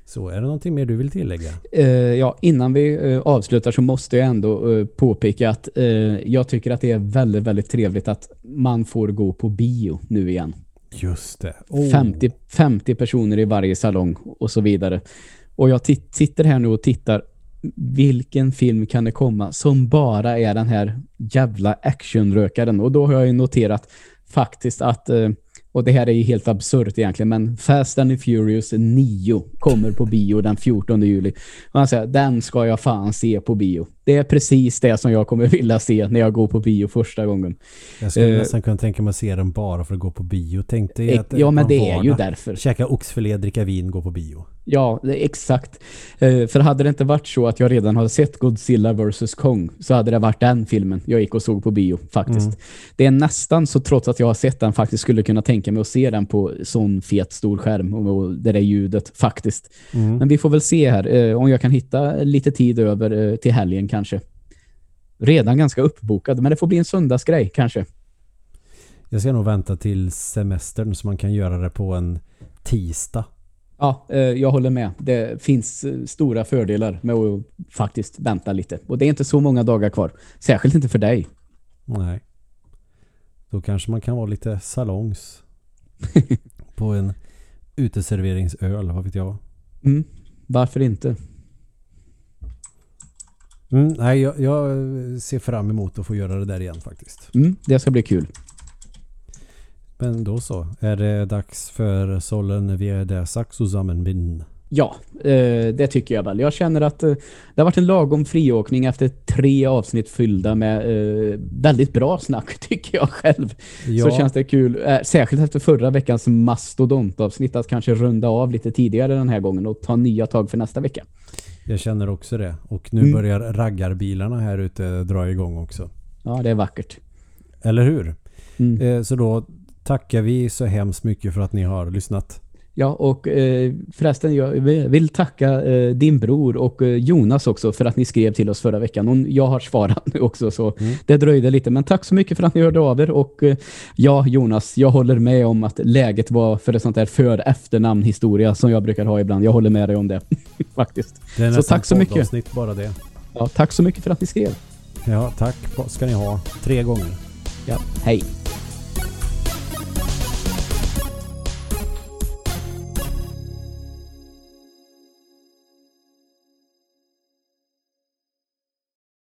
Så är det någonting mer du vill tillägga? Eh, ja, innan vi eh, avslutar så måste jag ändå eh, påpeka att eh, jag tycker att det är väldigt, väldigt trevligt att man får gå på bio nu igen. Just det. Oh. 50, 50 personer i varje salong och så vidare. Och jag sitter här nu och tittar vilken film kan det komma som bara är den här jävla actionrökaren. Och då har jag ju noterat faktiskt att, eh, och det här är ju helt absurt egentligen, men Fast and Furious 9 kommer på bio den 14 juli. Och han säger, den ska jag fan se på bio. Det är precis det som jag kommer vilja se när jag går på bio första gången. Jag skulle Eh, nästan kunna tänka mig att se den bara för att gå på bio. Tänk dig Eh, att Ja, men det är ju därför. Käka oxfilé, dricka vin, gå på bio. Ja, exakt. Eh, för hade det inte varit så att jag redan hade sett Godzilla vs. Kong så hade det varit den filmen jag gick och såg på bio faktiskt. Mm. Det är nästan så trots att jag har sett den faktiskt skulle kunna tänka mig att se den på sån fet stor skärm och, det där ljudet faktiskt. Mm. Men vi får väl se här eh, om jag kan hitta lite tid över till helgen kanske. Redan ganska uppbokad, men det får bli en söndagsgrej kanske. Jag ska nog vänta till semestern så man kan göra det på en tisdag. Ja, eh, jag håller med. Det finns eh, stora fördelar med att faktiskt vänta lite. Och det är inte så många dagar kvar. Särskilt inte för dig. Nej. Då kanske man kan vara lite salongs. på en uteserveringsöl, vad vet jag. Mm. Varför inte? Mm, nej, jag, jag ser fram emot att få göra det där igen faktiskt. Mm, det ska bli kul. Men då så. Är det dags för Sollen via det Saxosammenbind? Ja, eh, det tycker jag väl. Jag känner att eh, det har varit en lagom friåkning efter tre avsnitt fyllda med eh, väldigt bra snack tycker jag själv. Ja, Så känns det kul, särskilt efter förra veckans mastodontavsnitt att kanske runda av lite tidigare den här gången och ta nya tag för nästa vecka. Jag känner också det. Och nu Mm. börjar raggarbilarna här ute dra igång också. Ja, det är vackert. Eller hur? Mm. Eh, så då tackar vi så hemskt mycket för att ni har lyssnat. Ja, och eh, förresten, jag vill tacka eh, din bror och eh, Jonas också för att ni skrev till oss förra veckan. Och jag har svarat nu också, så Mm. det dröjde lite. Men tack så mycket för att ni hörde av er. Och eh, ja, Jonas, jag håller med om att läget var för ett sånt där för-efternamn-historia som jag brukar ha ibland. Jag håller med dig om det, faktiskt. Det är Så tack så mycket. bara det. Ja, tack så mycket för att ni skrev. Ja, tack ska ni ha. Tre gånger. Ja, hej.